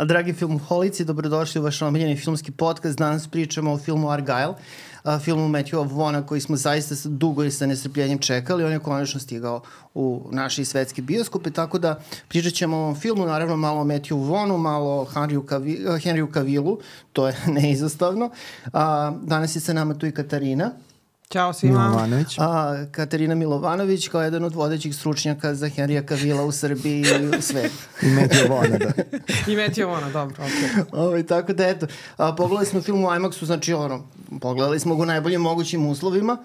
A, dragi filmoholici, dobrodošli u vaš omiljeni filmski podcast. Danas pričamo o filmu Argyle, a, filmu Matthewa Vona koji smo zaista dugo i sa nestrpljenjem čekali. On je konačno stigao u naši svetski bioskope, tako da pričat ćemo o filmu, naravno malo o Matthew Vonu, malo o Henryu, Cavi, Henryu Cavillu, to je neizostavno. A, danas je sa nama tu i Katarina. Ćao svima. Milovanović. A, Katarina Milovanović kao jedan od vodećih stručnjaka za Henrija Kavila u Srbiji i u svetu. I Meteo Vona, da. I Meteo Vona, dobro, okej. Okay. Ovaj, tako da eto, a, pogledali smo film u IMAX-u, znači ono, pogledali smo ga u najboljim mogućim uslovima.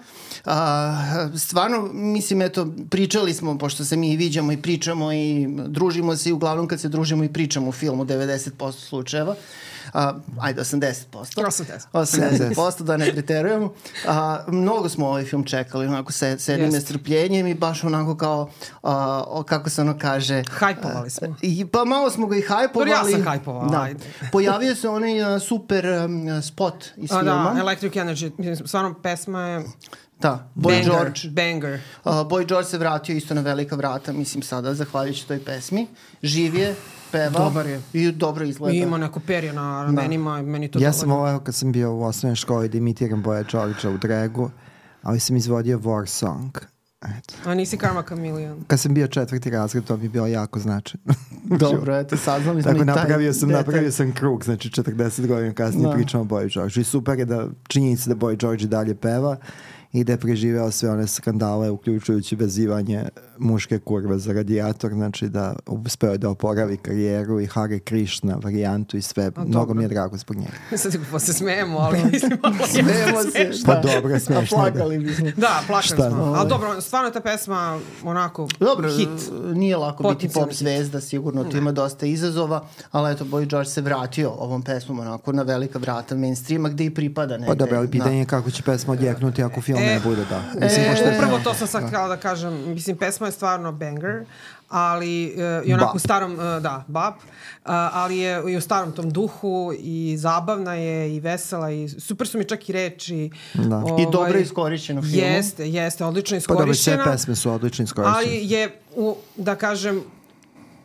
A, stvarno, mislim, eto, pričali smo, pošto se mi viđamo i pričamo i družimo se i uglavnom kad se družimo i pričamo u filmu 90% slučajeva. A, ajde, 80%. 80. 80%, da ne preterujemo. A, mnogo smo ovaj film čekali, onako se, s jednim nestrpljenjem i baš onako kao, a, kako se ono kaže... Hajpovali smo. I, pa malo smo ga i hajpovali. Dobro, ja sam hajpovala, da. ajde. Pojavio se onaj uh, super um, spot iz A, filma. da, Electric Energy. Stvarno, pesma je Da, Boy banger, George. banger. Uh, Boy George se vratio isto na velika vrata, mislim sada, zahvaljujući toj pesmi. Živ je, peva. Dobar je. I dobro izgleda. I ima neko perje na ramenima, da. meni to Ja sam ovo, kad sam bio u osnovnoj školi da imitiram Boja Đorđa u dregu, ali sam izvodio war song. Eto. A nisi Karma Chameleon. Kad sam bio četvrti razred, to mi je bilo jako značajno. Dobro, eto, saznali smo Tako i taj napravio sam, detalj. napravio sam krug, znači 40 godina kasnije Da. pričamo o Boju Đorđu. I super je da činjenica da Boy George dalje peva i da je preživeo sve one skandale, uključujući vezivanje muške kurve za radijator, znači da uspeo je da oporavi karijeru i Hare Krishna varijantu i sve. Mnogo dobro. mi je drago zbog njega. Sad se se smejemo, ali mislim, Smejemo se? Pa dobro, smešno A je, da. plakali bismo. Da, plakali Šta? smo. Ali dobro, stvarno je ta pesma onako Dobro, hit. nije lako biti Potencijalni pop hit. zvezda, sigurno tu ima dosta izazova, ali eto, Boy George se vratio ovom pesmom onako na velika vrata mainstreama gde i pripada negde. Pa dobro, ali pitanje Da. je kako će pesma odjeknuti ako film E, ne bude, da. Mislim, e, pošto je Upravo to sam sad htjela da kažem. Mislim, pesma je stvarno banger, ali uh, i onako Bap. u starom, uh, da, bab, uh, ali je i u starom tom duhu i zabavna je i vesela i super su mi čak i reči. Da. I dobro iskorišćeno u filmu. Jeste, jeste, odlično Pa dobro, sve iskorišćena. pesme su odlično iskorišćene. ali je, u, da kažem,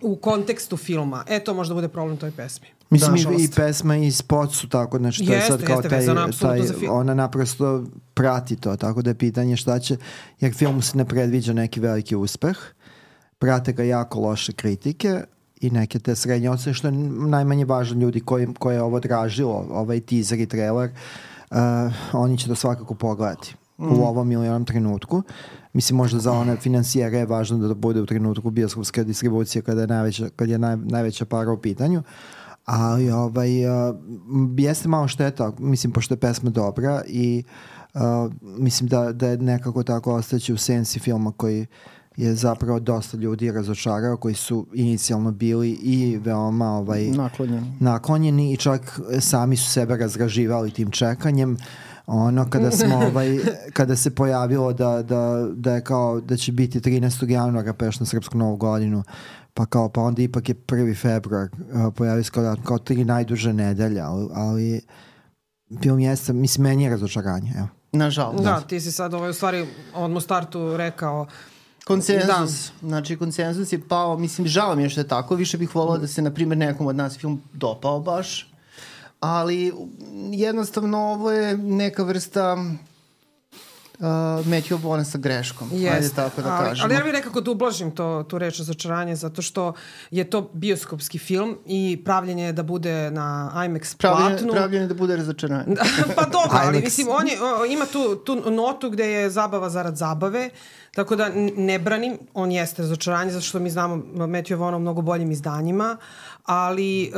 u kontekstu filma. E, to može da bude problem toj pesmi. Mislim, i, i Nažalost. pesma i spot su tako, znači to je Jeste, sad kao jeste, taj, vezano taj ona naprosto prati to, tako da je pitanje šta će, jer filmu se ne predviđa neki veliki uspeh, prate ga jako loše kritike i neke te srednje ocene, što je najmanje važno ljudi koji, koje je ovo dražilo, ovaj teaser i trailer, uh, oni će to svakako pogledati Mm. u ovom ili onom trenutku. Mislim, možda za one financijere je važno da bude u trenutku bioskopska distribucija kada je najveća, kad je naj, najveća para u pitanju. Ali ovaj, uh, jeste malo šteta, mislim, pošto je pesma dobra i uh, mislim da, da je nekako tako ostaće u sensi filma koji je zapravo dosta ljudi razočarao, koji su inicijalno bili i veoma ovaj, Naklonjeni. naklonjeni i čak sami su sebe razgraživali tim čekanjem. Ono kada smo ovaj kada se pojavilo da, da, da je kao da će biti 13. januara peš na srpsku novu godinu pa kao pa onda ipak je 1. februar uh, pojavio se kao, da- kao tri najduže nedelje ali, ali film jeste, mislim meni je razočaranje evo. Nažalost. Da, ti si sad ovaj, u stvari odmah u startu rekao Konsenzus. Znači, konsenzus je pao, mislim, žao mi je što je tako, više bih volao da se, na primjer, nekom od nas film dopao baš, ali jednostavno ovo je neka vrsta uh, Matthew Bona sa greškom. Ajde Jeste, tako da ali, kažemo. ali ja bih nekako da ublažim to, tu reč razočaranje zato što je to bioskopski film i pravljenje je da bude na IMAX Pravljenje, platnu. pravljenje da bude razočaranje. pa dobro, ali IMAX. mislim, on je, o, ima tu, tu notu gde je zabava zarad zabave, tako da ne branim, on jeste razočaranje, zato što mi znamo Matthew Vona u mnogo boljim izdanjima, ali e,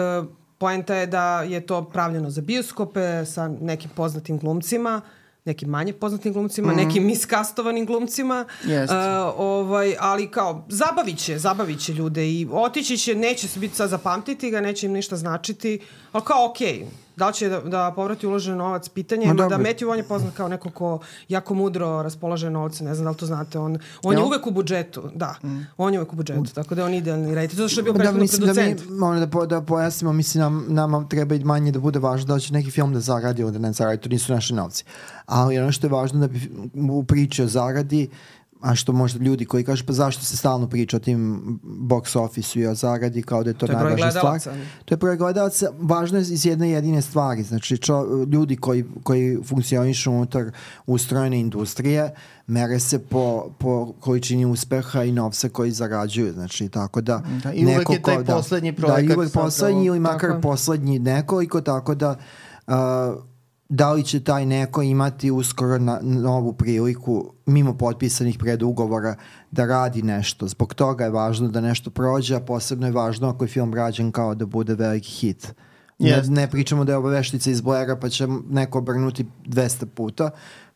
poenta je da je to pravljeno za bioskope sa nekim poznatim glumcima, nekim manje poznatim glumcima, nekim miskastovanim glumcima. Jeste. E, ovaj, ali kao, zabavit će, zabavit će ljude i otići će, neće se biti sad zapamtiti ga, neće im ništa značiti, ali kao okej, da li će da, da povrati uložen novac, pitanje je, Ma da. Matthew on je poznat kao neko ko jako mudro raspolaže novce, ne znam da li to znate, on, on je uvek u budžetu, da, on je uvek u budžetu, tako da je on idealni reditelj, zato što je bio Da, prethodno mislim da producent. mi, ono da, po, da pojasnimo, mislim nam, nama treba i manje da bude važno da će neki film da zaradi ili da ne zaradi, to nisu naši novci. Ali ono što je važno da bi u priči o zaradi a što možda ljudi koji kažu pa zašto se stalno priča o tim box office-u i o zaradi kao da je to, To najvažnija stvar. To je broj gledalaca. Važno je iz jedne jedine stvari. Znači, čo, ljudi koji, koji funkcionišu unutar ustrojene industrije mere se po, po količini uspeha i novca koji zarađuju. Znači, tako da... Da, i uvek neko je taj ko- da, poslednji Da, projekat i uvek poslednji ili makar Tako poslednji nekoliko, tako da... Uh, da li će taj neko imati uskoro na, novu priliku mimo potpisanih predugovora da radi nešto. Zbog toga je važno da nešto prođe, a posebno je važno ako je film rađen kao da bude veliki hit. Ne, Jest. ne pričamo da je ovo veštica iz Blaira pa će neko obrnuti 200 puta,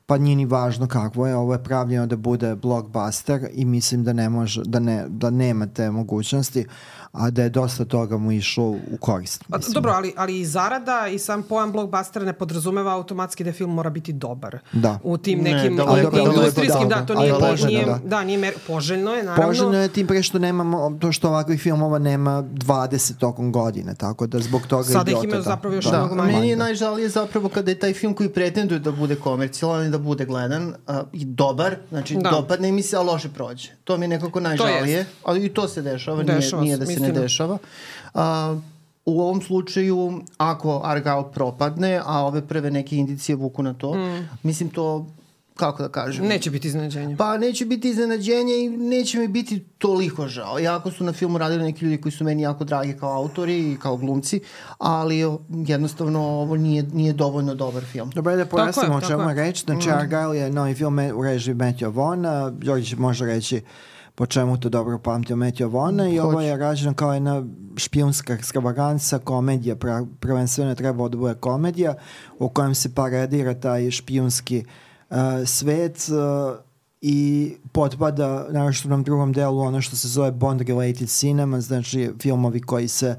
pa nije ni važno kakvo je, ovo je pravljeno da bude blockbuster i mislim da ne može, da, ne, da nema te mogućnosti, a da je dosta toga mu išlo u korist. A, Mislim. dobro, ali, ali i zarada i sam pojam blockbustera ne podrazumeva automatski da film mora biti dobar. Da. U tim Ne, nekim daleko, i- daleko, industrijskim, da, da, to nije, je poželjno, nije, da. da. nije mer, poželjno je, naravno. Poželjno je tim pre što nemamo, to što ovakvih filmova nema 20 tokom godine, tako da zbog toga Sada je ih idiota, imaju da. zapravo još da. mnogo Da, manje. meni je najžalije zapravo kada je taj film koji pretenduje da bude komercijalan i da bude gledan uh, i dobar, znači Da. da. dopadne mi se, a loše prođe. To mi je nekako najžalije, jest. ali i to se dešava, Dešava nije, nije da se istina. ne dešava. Uh, u ovom slučaju, ako Argyle propadne, a ove prve neke indicije vuku na to, mm. mislim to, kako da kažem, Neće biti iznenađenje. Pa neće biti iznenađenje i neće mi biti toliko žao. Jako su na filmu radili neki ljudi koji su meni jako dragi kao autori i kao glumci, ali jednostavno ovo nije, nije dovoljno dobar film. Dobro je da pojasnimo o čemu je. reč. Znači, Mm. Argyle je novi film u režiji Matthew Vaughna. Đorđe može reći po čemu to dobro pamtio Matthew Vaughna i ovo je rađeno kao jedna špijunska ekstravaganca, komedija, pra- prvenstveno je trebao da bude komedija u kojem se paradira taj špijunski uh, svet uh, i potpada naravno u nam drugom delu ono što se zove Bond related cinema, znači filmovi koji se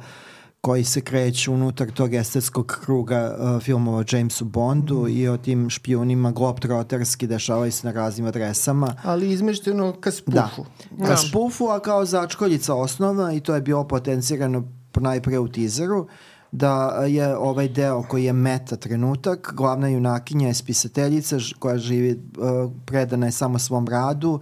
koji se kreću unutar tog estetskog kruga uh, filmova Jamesu Bondu Mhm. i o tim špijunima globtroterski dešavaju se na raznim adresama. Ali izmešteno ka spufu. Da. Ka Da. spufu, a kao začkoljica osnova i to je bilo potencirano najpre u tizeru da je ovaj deo koji je meta trenutak, glavna junakinja je spisateljica koja živi, uh, predana je samo svom radu,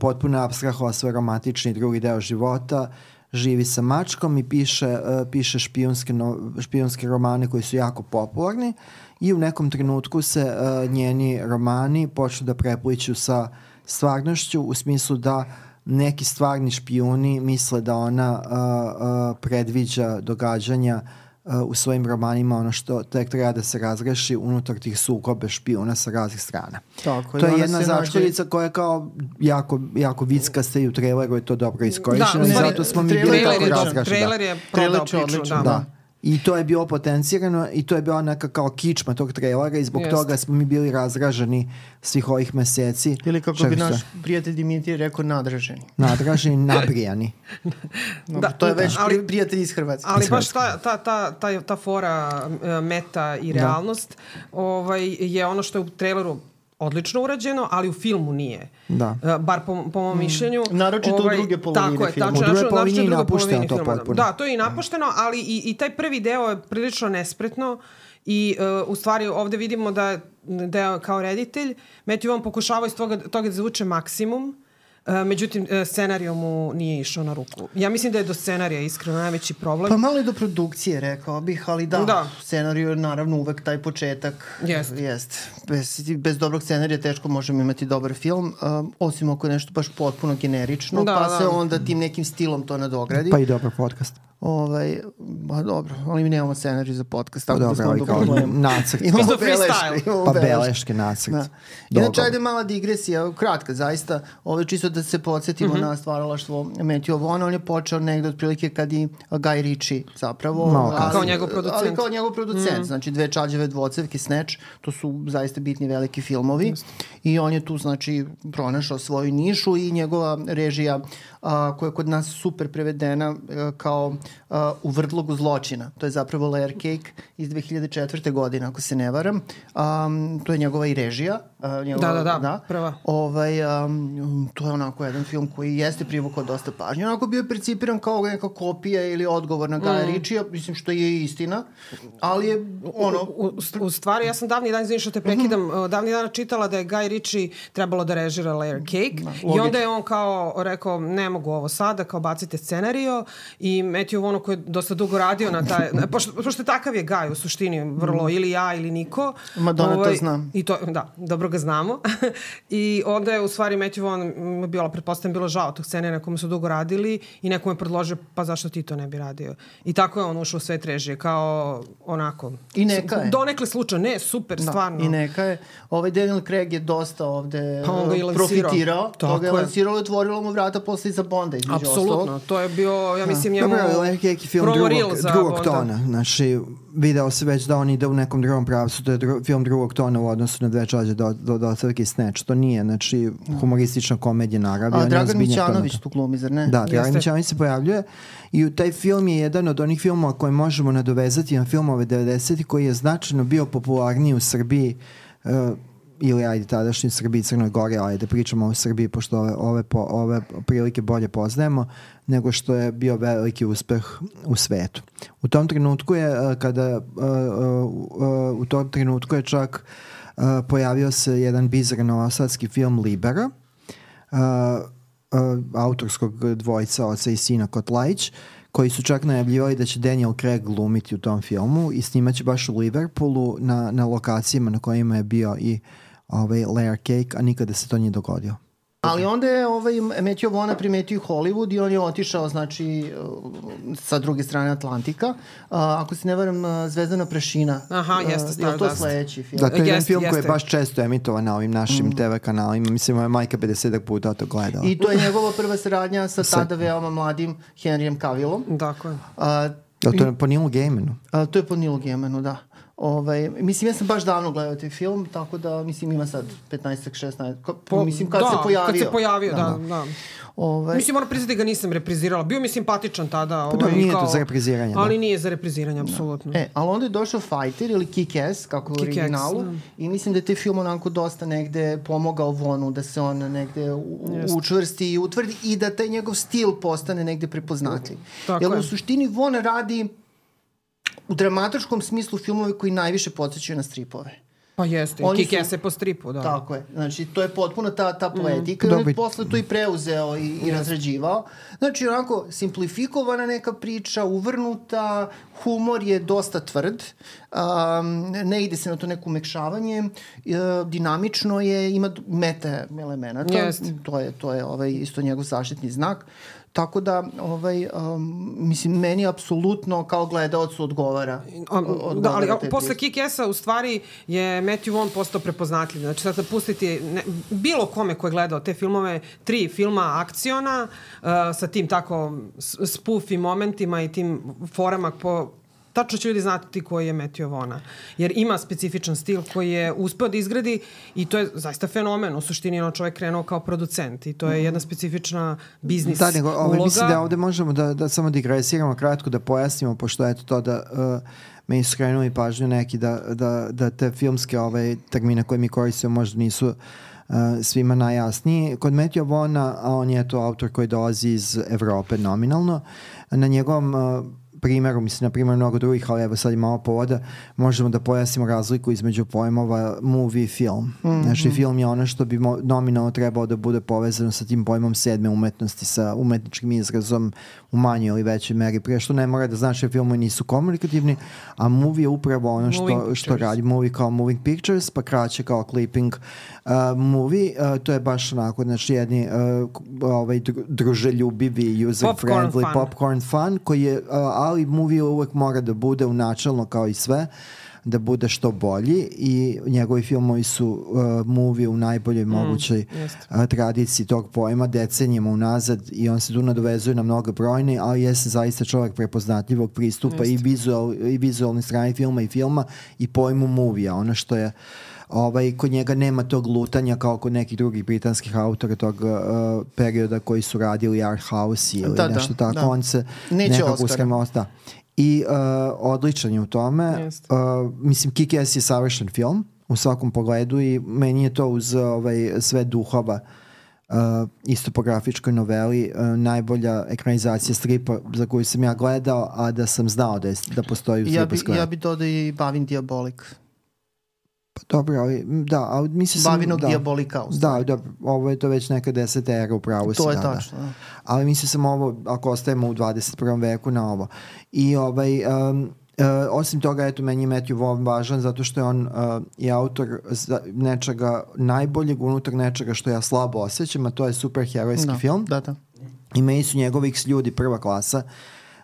potpuno abstrahova svoj romantični drugi deo života, živi sa mačkom i piše, uh, piše špijunske, no, špijunske romane koji su jako popularni i u nekom trenutku se uh, njeni romani počnu da prepliću sa stvarnošću u smislu da neki stvarni špijuni misle da ona uh, uh, predviđa događanja uh, u svojim romanima ono što tek treba da se razreši unutar tih sukobe špijuna sa raznih strana. Tako je, to je jedna se nađe- začkoljica koja je kao jako, jako vickasta i u traileru je to dobro iskorišćeno u i zato smo mi bili tako odličan. razgrašeni. Trailer je prodao priču. Da. Da. I to je bilo potencirano i to je bila neka kao kičma tog trailera i zbog Jeste. toga smo mi bili razraženi svih ovih meseci. Ili kako Čega bi se- naš prijatelj Dimitrij rekao, nadraženi. Nadraženi, nabrijani. Da, to je već ali- pri- prijatelj iz Hrvatske. Ali baš ta, ta, ta, ta, ta fora e, meta i realnost ovaj, je ono što je u traileru odlično urađeno, ali u filmu nije. Da. E, bar po, po mom mišljenju. Ovaj, Naročito u druge polovine tako je, filma. Tačno, U naročito u je napušteno to filma, da. potpuno. Da, to je i napušteno, ali i, i taj prvi deo je prilično nespretno i uh, u stvari ovde vidimo da da kao reditelj Matthew Vaughn pokušava iz toga, toga da izvuče maksimum Uh, međutim, uh, scenario mu nije išao na ruku. Ja mislim da je do scenarija iskreno najveći problem. Pa malo i do produkcije, rekao bih, ali da, Da. scenariju je naravno uvek taj početak. Jest. Jest. Bez, bez dobrog scenarija teško možemo imati dobar film, um, osim ako je nešto baš potpuno generično, Da, pa da. se onda tim nekim stilom to nadogradi. Pa i dobar podcast. Ovaj, ba dobro, ali mi nemamo scenarij za podcast, tako Pa da dobro, smo ali do kao problema. nacrt. Imamo beleške, freestyle. imamo Pa beleške. beleške nacrt. Da. Inače, ajde mala digresija, kratka zaista, ovo je čisto da se podsjetimo Mhm. na stvaralaštvo Matthew Vaughn, on je počeo negde otprilike kad i Guy Ritchie zapravo. Malo kasnije. Kao njegov producent. Ali kao njegov producent, znači dve čađave dvocevke, Snatch, to su zaista bitni veliki filmovi i on je tu znači pronašao svoju nišu i njegova režija a, koja je kod nas super prevedena a, kao uh, u Vrdlogu zločina. To je zapravo Layer Cake iz 2004. godine, ako se ne varam. Um, to je njegova i režija. Uh, njegova, Da, da, da, prva. Ovaj, um, to je onako jedan film koji jeste privukao dosta pažnje. Onako bio je percipiran kao neka kopija ili odgovor na Gaja mm. Ritchija, mislim što je istina, ali je ono... U, u, u stvari, ja sam davni dan, izvini što te prekidam, mm -hmm. davni dana čitala da je Guy Ritchie trebalo da režira Layer Cake da, i onda je on kao rekao, ne mogu ovo sada, kao bacite scenario i Matthew Vaughn koji je dosta dugo radio na taj, pošto, pošto takav je Guy u suštini, vrlo, ili ja ili niko. Madonna ovaj, to znam. I to, da, dobro ga znamo. I onda je u stvari Matthew Vaughn bilo, pretpostavljam, bilo žao tog scene na kome su dugo radili i neko je predložio, pa zašto ti to ne bi radio? I tako je on ušao u svet režije, kao onako... I neka je. Donekle slučaj, ne, super, da, stvarno. I neka je. Ovaj Daniel Craig je dosta ovde pa on ga i profitirao. Tako to ga je lansiralo i otvorilo mu vrata posle za Bonda, između Apsolutno, ostalog. to je bio, ja mislim, njemu... Dobro, Larry je film drugog, drugog tona. Znači, video se već da on ide u nekom drugom pravcu, to je dru, film drugog tona u odnosu na dve čađe do, do, do Crke Snatch. To nije, znači, humoristična komedija naravi. A Dragan Mićanović tu glumi, zar ne? Da, Dragan Mićanović se pojavljuje i taj film je jedan od onih filmova koje možemo nadovezati na filmove 90. koji je značajno bio popularniji u Srbiji uh, ili ajde tadašnji Srbiji i Crnoj Gori, ajde pričamo o Srbiji pošto ove, ove, po, ove prilike bolje poznajemo, nego što je bio veliki uspeh u svetu. U tom trenutku je, e, kada, e, e, u tom trenutku je čak pojavio se jedan bizar novosadski film Libera, autorskog dvojca, oca i sina Kotlajić, koji su čak najavljivali da će Daniel Craig glumiti u tom filmu i snimaće baš u Liverpoolu na, na lokacijama na kojima je bio i ovaj, layer cake, a nikada se to nije dogodio. Ali onda je ovaj, Matthew Vaughn primetio Hollywood i on je otišao, znači, sa druge strane Atlantika. Uh, ako se ne varam, Zvezdana prašina. Aha, jeste, Stardust. Je to sledeći film? Da, to je jedan film koji je baš često emitovan na ovim našim mm. TV kanalima. Mislim, moja majka 50 puta to gledala. I to je njegova prva saradnja sa tada veoma mladim Henryem Cavillom. Dakle. Uh, Da, to je po Nilu Gaimanu. Uh, to je po Nilu Gaimanu, da. Ovaj, mislim, ja sam baš davno gledao taj film, tako da, mislim, ima sad 15 16 ka, po, mislim, kad da, se pojavio. kad se pojavio, da, da. da. Ovaj... Mislim, moram priznati da ga nisam reprizirala. Bio mi simpatičan tada. Pa da, ovaj, nije kao... to za repriziranje. Ali da. nije za repriziranje, apsolutno. Da. E, ali onda je došao Fighter ili Kick-Ass, kako u originalu. Da. I mislim da je taj film onako dosta negde pomogao Vonu da se on negde u, učvrsti i utvrdi i da taj njegov stil postane negde prepoznatljiv. Tako Jer je. u suštini Von radi u dramatičkom smislu filmove koji najviše podsjećaju na stripove. Pa jeste, Oni kike se po stripu, da. Tako je, znači to je potpuno ta, ta poetika mm. i on je posle to i preuzeo i, i razrađivao. Znači onako simplifikovana neka priča, uvrnuta, humor je dosta tvrd, um, ne ide se na to neko umekšavanje, uh, dinamično je, ima mete elemenata, Jest. to je, to je ovaj, isto njegov zaštitni znak. Tako da, ovaj, um, mislim, meni apsolutno kao gledalcu odgovara. odgovara da, ali posle Kick-Essa u stvari je Matthew Vaughn postao prepoznatljiv. Znači, sad da pustiti ne, bilo kome ko je gledao te filmove, tri filma akciona uh, sa tim tako spoof i momentima i tim forama po tačno će ljudi znati koji je Meteo Vona. Jer ima specifičan stil koji je uspeo da izgradi i to je zaista fenomen. U suštini on čovjek krenuo kao producent i to je jedna specifična biznis da, nego, ovaj, uloga. Mislim da ovde možemo da, da samo digresiramo kratko, da pojasnimo, pošto je to da uh, me skrenuli pažnju neki da, da, da te filmske ovaj, termine koje mi koristimo možda nisu uh, svima najjasniji. Kod Matthew Vona, a on je to autor koji dolazi iz Evrope nominalno, na njegovom uh, primjeru, mislim na primjer mnogo drugih, ali evo sad i malo povoda, možemo da pojasnimo razliku između pojmova movie i film. Mm -hmm. Znači film je ono što bi nominalno trebao da bude povezano sa tim pojmom sedme umetnosti, sa umetničkim izrazom u manjoj ili većoj meri. Prije što ne mora da znači da filmovi nisu komunikativni, a movie je upravo ono što, što radi movie kao moving pictures, pa kraće kao clipping uh, movie. Uh, to je baš onako, znači jedni uh, ovaj, druželjubivi, user-friendly popcorn, popcorn fun, koji je, uh, ali movie uvek mora da bude u načalno kao i sve da bude što bolji i njegovi filmovi su uh, movie u najboljoj mm, mogućoj uh, tradiciji tog pojma decenijama unazad i on se tu nadovezuje na mnogo brojne, ali jeste zaista čovjek prepoznatljivog pristupa i, vizual, i vizualne strane filma i filma i pojmu movija. Ono što je ovaj, kod njega nema tog lutanja kao kod nekih drugih britanskih autora tog uh, perioda koji su radili Art House ili Da, da, nešto tako. da. On se Neće nekako uskrema da. I uh, odličan je u tome. Uh, mislim, Kick-Ass je savršen film u svakom pogledu i meni je to uz ovaj, sve duhova uh, isto po grafičkoj noveli uh, najbolja ekranizacija stripa za koju sam ja gledao, a da sam znao da, je, da postoji u Ja bi, ja bi dodao i Bavin Diabolik. Pa dobro, ali, da, ali mislim sam... Bavinog da, Diabolika. Da, da, ovo je to već neka deseta era u pravu si, To je da, tačno. Da. Da. Ali mislim sam ovo, ako ostajemo u 21. veku na ovo. I ovaj, um, Uh, osim toga, eto, meni je Matthew Vaughn važan zato što je on uh, i autor za nečega najboljeg unutar nečega što ja slabo osjećam, a to je superherojski Da, film. Da, da. I meni su njegovi X ljudi prva klasa.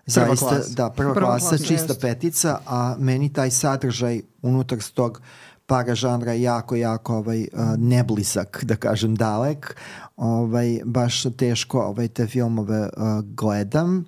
Zaista, klasa. da, prva, Prva klasa, klasa, čista jeste. petica, a meni taj sadržaj unutar tog para žanra jako, jako ovaj, neblisak, da kažem, dalek. Ovaj, baš teško ovaj, te filmove gledam.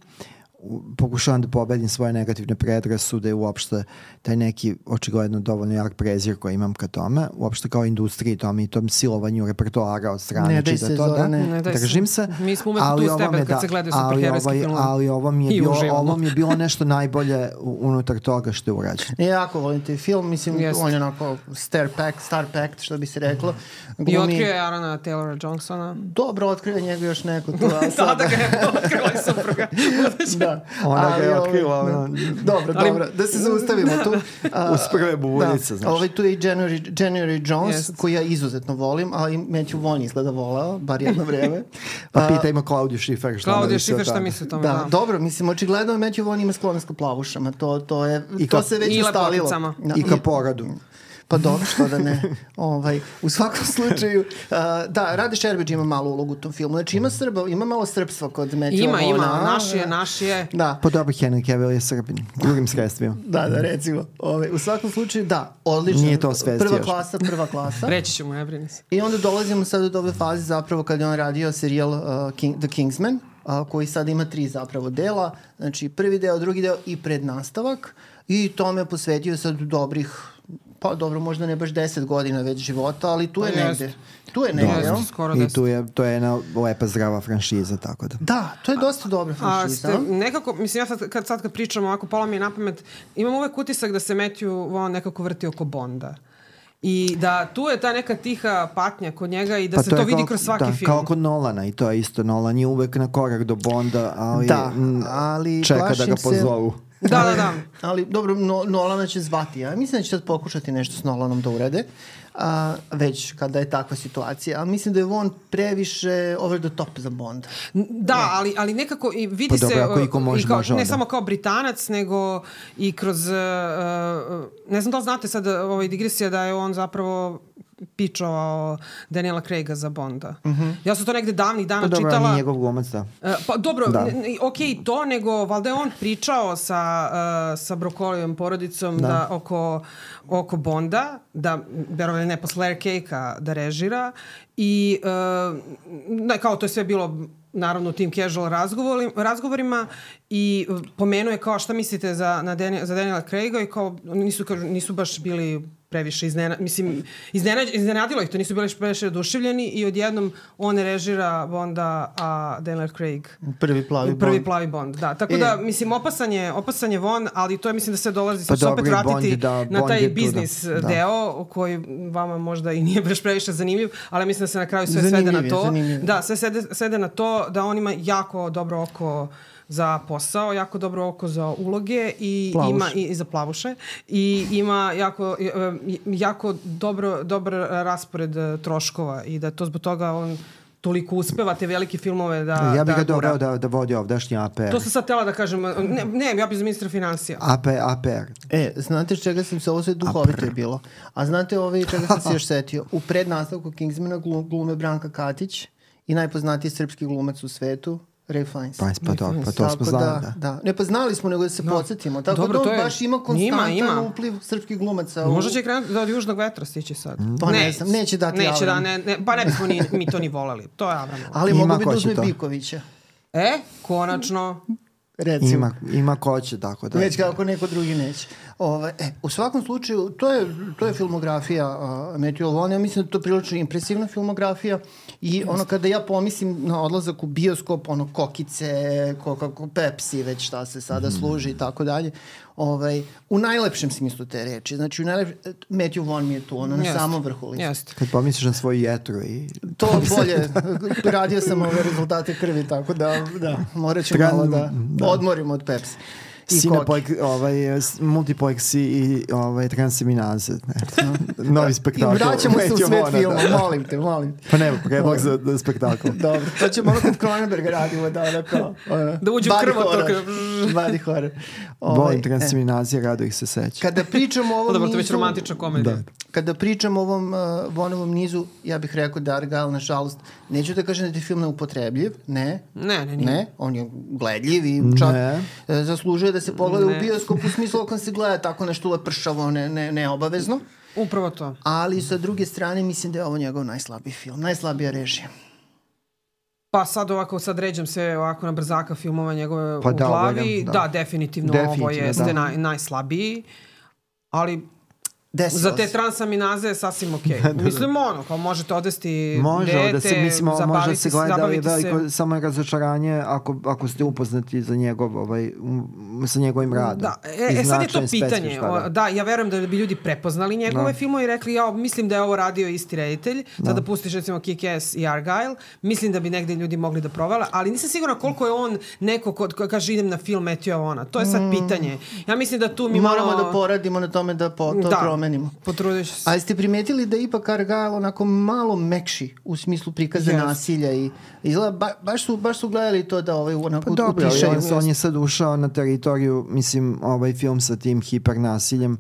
Pokušavam da pobedim svoje negativne predrasude uopšte taj neki očigledno dovoljno jak prezir koji imam ka tome, uopšte kao industriji tome i tom silovanju repertoara od strane. Ne daj se, to, da. Ne daj se. Držim se. Mi smo uvek ali tu ovo tebe kad se gledaju ali superherojski ovaj, filmovi. Ali ovo mi je, I bilo, uživamo. ovo mi je bilo nešto najbolje unutar toga što je urađeno. Ja jako volim taj film, mislim, Jeste. on je onako star pack, star packed, što bi se reklo. I Glumi- otkrio je Arona Taylora Johnsona. Dobro, otkrio njega još neko tu, a sad... Sada ga je otkrila i supruga. da. Ona ga je Ali, otkrila, ovaj, ono. Dobro, Ali- dobro, da se zaustavimo tu. A, Uz prve buvuljice, da. znaš. Ovaj, tu je i January, January Jones, Jest. koji ja izuzetno volim, ali Matthew Vaughn izgleda volao, bar jedno vreme. Pa A, pitajmo Klaudiju Šifer šta ona Klaudija misli o Šifer šta misli o tome? Da, Da, dobro, mislim, očigledno Matthew Vaughn ima sklonost ka plavušama, to, to, je, I to ka- se već ustalilo. Da, I ka porodu. Pa dobro, što da ne. ovaj, u svakom slučaju, uh, da, Rade Šerbeđ ima malu ulogu u tom filmu. Znači ima Srba, ima malo srpstva kod Matthew Ima, ima, Vaughna, a? naš je, naš je. Da, Pa dobro, Henry Cavill je Srbin. Drugim sredstvima. da, da, recimo. Ovaj, u svakom slučaju, da, odlično. Nije to svesti Prva još. klasa, prva klasa. Reći ću mu, ne brini se. I onda dolazimo sad do ove faze zapravo kad je on radio serijal uh, King, The Kingsman, uh, koji sad ima tri zapravo dela, znači prvi deo, drugi deo i prednastavak i tome je posvetio sad dobrih pa dobro, možda ne baš 10 godina već života, ali tu je Pa jest. negde. Tu je negde, jel? Skoro I tu je, to je jedna lepa zdrava franšiza, tako da. Da, to je dosta dobra A franšiza. ste, nekako, mislim, ja sad kad, sad kad pričam ovako, pola mi je na pamet, imam uvek utisak da se Matthew Vaughn nekako vrti oko Bonda. I da tu je ta neka tiha patnja kod njega i da se to, je vidi kao- kroz svaki da, film. kao kod Nolana i to je isto. Nolan je uvek na korak do Bonda, ali, Da, ali čeka da ga se- pozovu. Da, da, da. Ali dobro, no, Nolana će zvati. Ja mislim da će sad pokušati nešto s Nolanom da urede. A, već kada je takva situacija. A mislim da je on previše over the top za Bond. Da, ali, ali nekako i vidi Pa dobro, se... ako uh, iko može, i kao, može Ne onda. samo kao Britanac, nego i kroz... Uh, ne znam da li znate sad ovaj digresija da je on zapravo pičovao Daniela Craiga za Bonda. Ja sam to negde davnih dana Pa dobro, čitala. on je njegov glumac, da. E, pa dobro, Da. ok i to, nego valjda je on pričao sa, uh, sa Brokolijom porodicom da. da oko, oko Bonda, da, verovali ne, posle Layer Cake-a da režira i uh, da, kao to je sve bilo naravno u tim casual razgovorima, i uh, pomenuo je kao šta mislite za, na Dani, za Daniela Craiga i kao nisu, kažu, nisu baš bili previše iznena, mislim, iznena, iznenadilo ih to, nisu bili previše oduševljeni i odjednom on režira Bonda, a Daniel Craig Prvi plavi prvi Bond. plavi Bond, da. Tako E. da, mislim, opasan je, opasan je Von, ali to je, mislim, da se dolazi, Pa se opet Bond vratiti je da- na Bond taj da. biznis Da. deo, koji vama možda i nije baš previše zanimljiv, ali mislim da se na kraju sve svede Zanimljiv na je, to. zanimljiv. Da, sve svede, svede na to da on ima jako dobro oko za posao, jako dobro oko za uloge i Plavuš. ima i, i za plavuše i ima jako e, e, jako dobro dobar raspored e, troškova i da to zbog toga on toliko uspeva te velike filmove da ja bih da ga doveo da, da vodi ovdašnji APR. To sam sad tela da kažem, ne, ne ja bih za ministra financija. AP, APR. E, znate s čega sam se, ovo sve duhovito je bilo. A znate ovaj čega sam se još setio? U prednastavku Kingsmana glu- glume Branka Katić i najpoznatiji srpski glumac u svetu, Ray Fiennes. Pa, pa, to, pa to smo znali, da, da. da. Ne, pa znali smo, nego da se podsjetimo. Tako Dobro, da to on je- baš ima Ima, konstantan ima. upliv srpskih glumaca. u- Možda će krenuti da od južnog vetra stići sad. Pa ne znam, neće dati Neće da, Avram. ne, ne, pa ne bismo ni, mi to ni voleli. To je Avram. Ali Ima mogu bi da uzme to. Bikovića. E, konačno. Recimo. Ima, ima ko će, tako da. Već kako neko drugi neće. Ove, e, u svakom slučaju, to je, to je filmografija uh, Matthew Vaughn. Ja mislim da je to prilično impresivna filmografija i ono kada ja pomislim na odlazak u bioskop, ono kokice, Coca-Cola, Pepsi, već šta se sada mm. služi i tako dalje, ovaj, u najlepšem smislu te reči. Znači, u najlepšem, Matthew Vaughn mi je tu, ono, na Jeste. samom vrhu liste. Jeste. Kad pomisliš na svoju jetru i... To bolje, radio sam ove rezultate krvi, tako da, da, morat ću malo da, da. odmorimo od Pepsi. I ovaj, multiplex i, i ovaj, transeminaze. Novi I spektakl. vraćamo se u svet filma, da. molim te, molim te. Pa nema, predlog za, za spektakl. Dobro, to ćemo ono kod Cronenberga radimo, da ono kao... Ono, Da uđe u body krvotok. horror. Body horror. Ovaj, Volim e, transeminacije, rado ih se seća. Kada pričamo o ovom Dobro, to je već nizu- romantična komedija. Da. Kada pričam o ovom uh, Vonovom nizu, ja bih rekao da Argyle, nažalost, neću da kažem da je film neupotrebljiv, ne, Ne, ne, nije. ne, on je gledljiv i čak Ne. e, zaslužuje da se pogleda Ne. u bioskopu u smislu ako se gleda tako nešto lepršavo, ne, ne, neobavezno. Upravo to. Ali sa druge strane mislim da je ovo njegov najslabiji film, najslabija režija. Pa sad ovako, sad ređam sve ovako na brzaka filmova njegove Pa u da, glavi. gledam, Da. da. definitivno, ovo Definitivno, jeste da. naj, najslabiji. Ali Desilo za te se. transaminaze je sasvim okej. Okay. Mislim ono, kao možete odvesti Može dete, da se, mislim, može da zabaviti se gleda ali zabaviti veliko se. samo je razočaranje ako, ako ste upoznati za njegov, ovaj, um, sa njegovim radom. Da, e, e sad je to pitanje. specifična, O, da, ja verujem da bi ljudi prepoznali njegove Da. filmove i rekli, ja mislim da je ovo radio isti reditelj, sada da pustiš recimo Kick-Ass i Argyle, mislim da bi negde ljudi mogli da provale, ali nisam sigurna koliko je on neko ko, ko kaže idem na film Matthew Vaughna. To je sad pitanje. Ja mislim da tu mi moramo malo... da poradimo na tome da po, to da, promenimo. Potrudit ću se. A jeste primetili da je ipak Argyle onako malo mekši u smislu prikaza Jeste. nasilja i izgleda, ba, baš, su, baš su gledali to da ovaj, onako Pa dobro, ali utišaju. on, on je sad ušao na teritoriju, mislim, ovaj film sa tim hipernasiljem,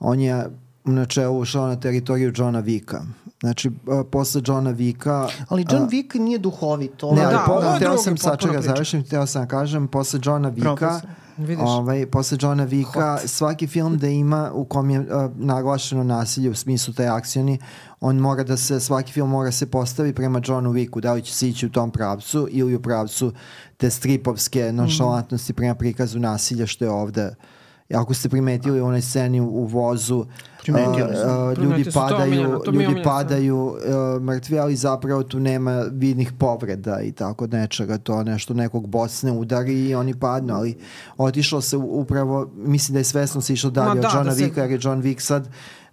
on je u načelu ušao na teritoriju Johna Vika. Znači, a, posle Johna Vika... Ali John a, Wick nije duhovit. To Ne, ali da, po, ovo hteo drugi sam sačega priča. završim, hteo sam da kažem, posle Johna Vika, Profesor. Vidiš. ovaj, posle Johna Vika, svaki film da ima u kom je uh, naglašeno nasilje u smislu taj akcioni, on mora da se, svaki film mora se postavi prema Johnu Wicku, da li će se ići u tom pravcu ili u pravcu te stripovske nonšalantnosti prema prikazu nasilja što je ovde I ako ste primetili u onoj sceni u, vozu, smo. a, ljudi to je padaju, omiljeno, to ljudi omiljena padaju a, mrtvi, ali zapravo tu nema vidnih povreda i tako nečega, to nešto nekog bosne udari i oni padnu, ali otišlo se upravo, mislim da je svesno se išlo dalje Ma od da, Johna da se- Vicka, jer je John Vick sad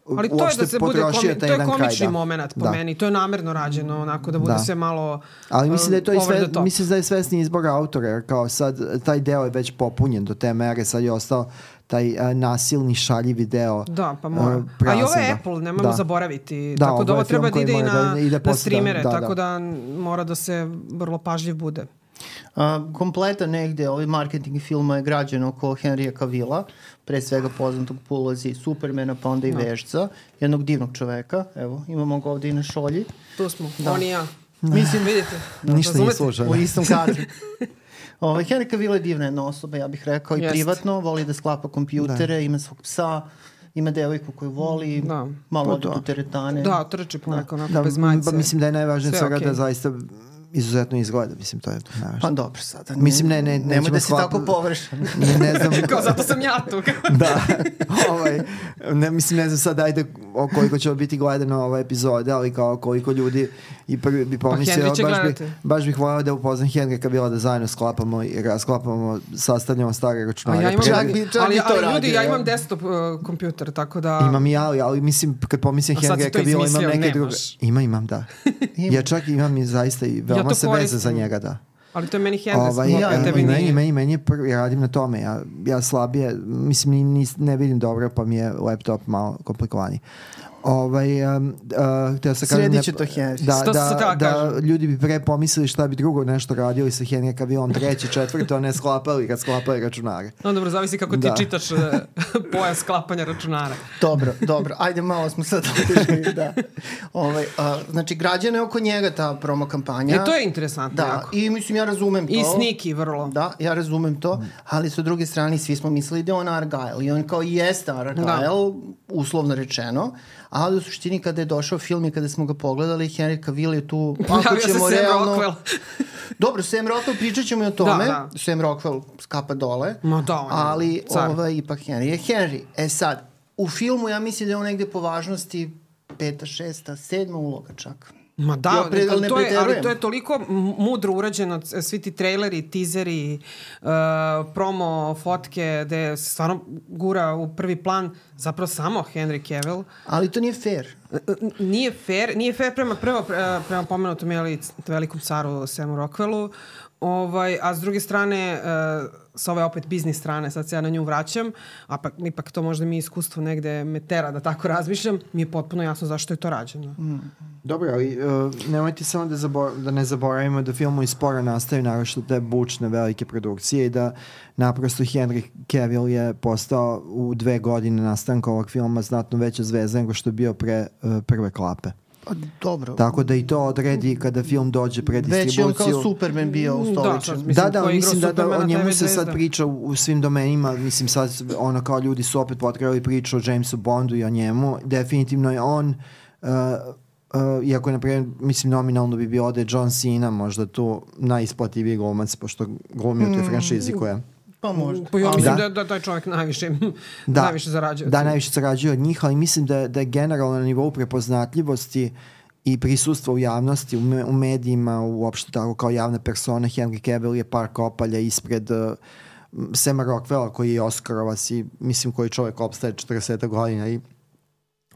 Ali to je da se bude komi, to je kraj, komični da. moment po Da. meni. To je namerno rađeno, onako da bude Da. sve malo Ali mislim da je to i uh, over sve, mislim da je svesni izbor autora, jer kao sad taj deo je već popunjen do te mere, sad je ostao taj a, nasilni šaljivi deo. Da, pa mora. uh, A i ovo je da. Apple, nemojmo Da. zaboraviti. Da, tako da ovo treba da ide i na, da ide na streamere, da, da. tako da mora da se vrlo pažljiv bude. A, kompletan negde ovaj marketing filma je građen oko Henrya Cavilla, pre svega poznatog po ulozi Supermana, pa onda i Da. Vešca, jednog divnog čoveka. Evo, imamo ga ovde i na šolji. Tu smo, Da. on i ja. Mislim, Vidite? Ništa nije slučajno. u istom kadru. Ovaj, Henry Cavill je divna jedna osoba, ja bih rekao, i Jeste. privatno, voli da sklapa kompjutere, ima svog psa, ima devojku koju voli, Da. malo Pa ode da. teretane. Da, trči poneko, onako, Da, bez majice. ba, mislim da je najvažnije Sve svega okej. da zaista izuzetno izgleda, mislim to je najvažnije. Pa dobro sada. Ne, Mislim, ne, ne, Nemoj nećemo da si sklapa- tako površan. Ne, ne znam, Kao, zato sam ja tu. da, ovaj, ne, mislim, ne znam sad, ajde, o koliko će biti gledano ove epizode, ali kao koliko ljudi i prvi bi pomislio, Henry će baš, bi, baš bih volao da upoznam Henry Cavilla da zajedno sklapamo i rasklapamo, sastavljamo stare A računare. ja imam, Pre- Čak bi- čak ali, to ali ljudi, ja imam desktop uh, kompjuter, tako da... Imam i ja, ali, ali mislim, kad pomislim A to Cavilla, imam neke druge... Ima, imam, da. ja čak imam i zaista i veoma to se veze za njega, da. Ali to je meni Henry, Ovaj, ja, ja, tebi i meni, nije. meni, meni je prvi, ja radim na tome, ja, ja slabije, mislim, ni, ni, ne vidim dobro, pa mi je laptop malo komplikovaniji. Ovaj, um, uh, htio sam kažem... Ne- to Henry. Da, To se da, da kažem. ljudi bi pre pomislili šta bi drugo nešto radili sa Henry Cavillom treći, četvrto, a ne sklapali kad sklapali računare. No dobro, zavisi kako ti Da. čitaš uh, pojam sklapanja računara. Dobro, dobro. Ajde, malo smo sad otišli, da. Ovaj, a, znači, građana je oko njega ta promo kampanja. E, to je interesantno Da, jako. i mislim, ja razumem to. I sniki vrlo. Da, ja razumem to, ali sa druge strane svi smo mislili da je on Argyle i on kao i jeste Argyle, uslovno rečeno, ali u suštini kada je došao film i kada smo ga pogledali, Henry Cavill je tu, ako se ćemo Sam realno... Rockwell. Dobro, Sam Rockwell, pričat ćemo i o tome. Da, da. Sam Rockwell skapa dole. Ma da, on je Ali car. ovaj, ipak Henry je Henry. E sad, u filmu ja mislim da je on negde po važnosti peta, šesta, sedma uloga čak. Ma da, Ja pre- ali, to je, ali to je toliko mudro urađeno, svi ti traileri, tizeri, uh, promo, fotke, gde se stvarno gura u prvi plan zapravo samo Henry Cavill. Ali to nije fair. Nije fair, nije fair prema, prema, prema, pomenutom jeli, velikom caru Samu Rockwellu, ovaj, a s druge strane, uh, sa ove opet biznis strane, sad se ja na nju vraćam, a pa, ipak to možda mi iskustvo negde me tera da tako razmišljam, mi je potpuno jasno zašto je to rađeno. Dobro, ali uh, nemojte samo da, zabor da ne zaboravimo da filmovi sporo nastaju, naravno te bučne velike produkcije i da naprosto Henry Cavill je postao u dve godine nastanka ovog filma znatno veća zvezda nego što je bio pre uh, prve klape. Pa, dobro. Tako da i to odredi kada film dođe pred Već je on kao distribuciju. Superman bio Da, ustoličen. sad Mislim, da, da, ko je mislim da, da o njemu se sad priča u, u svim domenima, mislim sad ono kao ljudi su opet potrebali priču o Jamesu Bondu i o njemu, definitivno je on uh, uh, iako je na primjer, mislim nominalno bi bio ode John Cena možda tu najisplativiji glumac pošto glumi u toj franšizi koja Pa možda. Pa ja mislim Da. da, da taj čovjek najviše, da, najviše zarađuje. Da, najviše zarađuje od njih, ali mislim da, da je generalno na nivou prepoznatljivosti i prisustva u javnosti, u, me, u medijima, uopšte tako kao javna persona, Henry Cavill je par kopalja ispred uh, Sema Rockwella koji je Oscarovac i mislim koji čovjek opstaje 40 godina i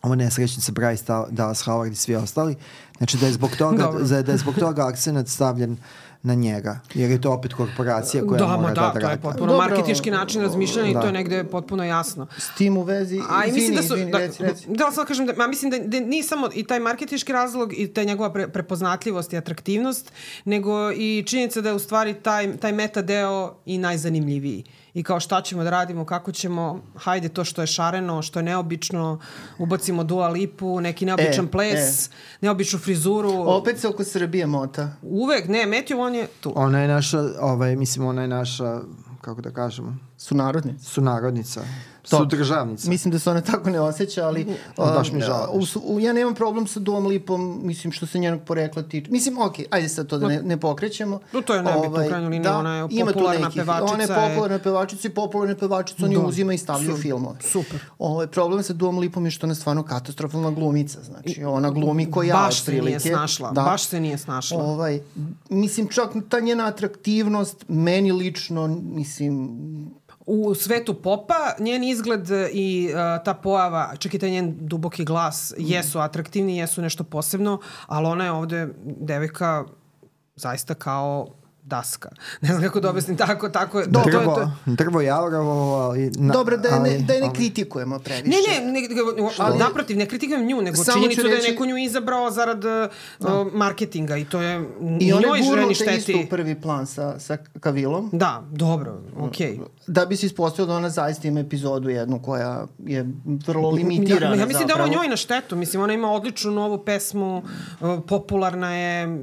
ovo nesrećnica Bryce Da- Dallas Howard i svi ostali. Znači da je zbog toga, za- da je zbog toga akcenat stavljen na njega, jer je to opet korporacija koja da, mora da, da, da to je potpuno Dobro. marketički način razmišljanja i Da. to je negde potpuno jasno. S tim u vezi, A i izvini, mislim da su, izvini, da, reci, reci. da sad kažem, da, ma mislim da, da nije samo i taj marketički razlog i ta njegova pre, prepoznatljivost i atraktivnost, nego i činjenica da je u stvari taj, taj meta deo i najzanimljiviji. I kao šta ćemo da radimo, kako ćemo, hajde to što je šareno, što je neobično, ubacimo Dua Lipu, neki neobičan E, ples, neobičnu frizuru. Opet se oko Srbije mota. Uvek, ne, Matthew, on je tu. Ona je naša, ovaj, mislim, ona je naša, kako da kažemo, Su narodni. sunarodnica, Dobro. sudržavnica. Mislim da se ona tako ne osjeća, ali... Baš mi žao. ja nemam problem sa Duom Lipom, mislim, što se njenog porekla tiče. Mislim, okej, ajde sad to da ne, ne pokrećemo. No, to je nebitno, u krajnjoj liniji, ona je popularna nekih- pevačica, Ona je popularna pevačica i popularna pevačica, on je Da. uzima i stavlja u filmove. super. Ovaj, problem sa Duom Lipom je što ona je stvarno katastrofalna glumica. Znači, ona glumi ko ja, baš se nije snašla, Da. baš se nije snašla. Ovaj, mislim, čak ta njena atraktivnost, meni lično, mislim, U svetu popa njen izgled i uh, ta pojava, čak i taj njen duboki glas jesu atraktivni, jesu nešto posebno, ali ona je ovde devojka zaista kao daska. Ne znam kako da objasnim tako, tako je. to- to je- drvo, to je- drvo javrovo, ali... Na, Dobro, da je ne, ali- da je ne ali- kritikujemo previše. Ne, ne, ne, ne ali, naprotiv, ne kritikujem nju, nego Samo činjenicu ću da je reći- neko nju izabrao zarad uh, marketinga i to je I i ona njoj je ženi šteti. isto u prvi plan sa, sa Kavilom. Da, dobro, okej. Okay. Da bi se ispostavilo da ona zaista ima epizodu jednu koja je vrlo limitirana Ja, ja mislim da je ovo zapravo. njoj na štetu. Mislim, ona ima odličnu novu pesmu, uh, popularna je,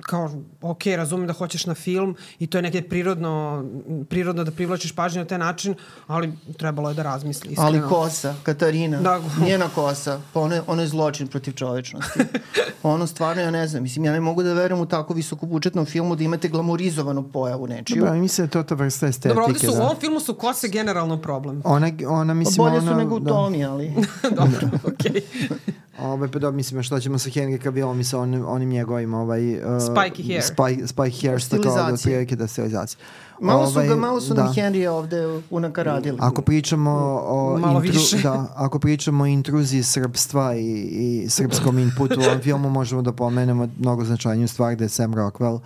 kao, ok, razumem da hoćeš na film i to je nekje prirodno, prirodno da privlačiš pažnju na taj način, ali trebalo je da razmisli iskreno. Ali kosa, Katarina, Da. njena kosa, pa ono je, ono je zločin protiv čovečnosti. ono stvarno, ja ne znam, mislim, ja ne mogu da verujem u tako visokobudžetnom filmu da imate glamorizovanu pojavu nečiju. Dobro, mislim da je to ta vrsta estetike. Dobro, ovde su, u da. ovom filmu su kose generalno problem. Ona, ona Pa mislim, bolje ona... su nego u da. Tomi, ali... Dobro, okej. Ove, pa da, mislim, što ćemo sa Henry Cavillom i sa onim, onim njegovim ovaj, uh, Spiky hair. Spike, spike hair, što kao da Stilizacije. otprilike da stilizacija. Malo su, Ovaj, ga, malo su da. nam Henrya ovde unakaradili. Ako pričamo o Malo intru, više. da, ako pričamo o intruziji srpstva i, i srpskom inputu u ovom filmu, možemo da pomenemo mnogo značajniju stvar da je Sam Rockwell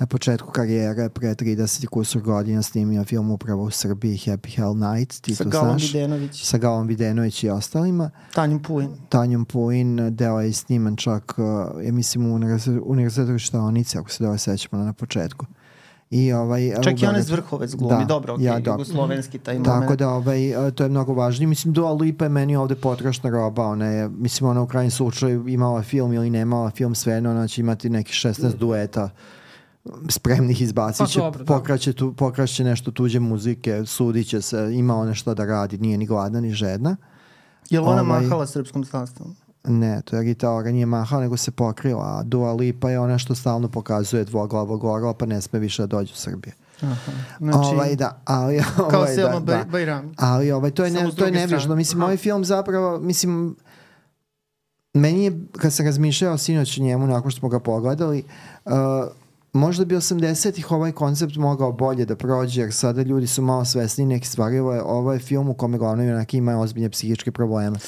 na početku karijere pre 30 i kusur godina snimio film upravo u Srbiji Happy Hell Night, ti Sa to Galom znaš, Videnović. sa Galom Videnović i ostalima. Tanjom Puin. Tanjom Puin, deo je sniman čak, uh, ja mislim, u univerzi- univerzitetu Štavonice, ako se dobro sećamo na početku. I ovaj, Čak i onaj Zvrhovec glumi, Da, dobro, okej, ja, da. jugoslovenski taj moment. Tako da ovaj, a, to je mnogo važnije. Mislim, Dua Lipa je meni ovde potrošna roba. Ona je, mislim, ona u krajnjem slučaju imala film ili nemala film, sve jedno, ona će imati neki 16 dueta spremnih izbacit Pa će, dobro, da. pokraće, tu, pokraće nešto tuđe muzike, sudit će se, ima ona što da radi, nije ni gladna ni žedna. Je li ona Ovaj- mahala srpskom zastavom? Ne, to je Rita Ora nije mahala, nego se pokrila, a Dua Lipa je ona što stalno pokazuje dvoglavog orla, pa ne sme više da dođe u Srbiju. Aha. Znači, ovaj, da, ali, kao ovaj, Selma da, da. Bajrami. Ali ovaj, to je, ne, to je nevižno. Mislim, Aha. ovaj film zapravo, mislim, meni je, kad sam razmišljao sinoć njemu, nakon što smo ga pogledali, uh, možda bi 80-ih ovaj koncept mogao bolje da prođe, jer sada ljudi su malo svesni neke stvari. Ovo je, ovo je film u kome glavno junak ima ozbiljne psihičke probleme.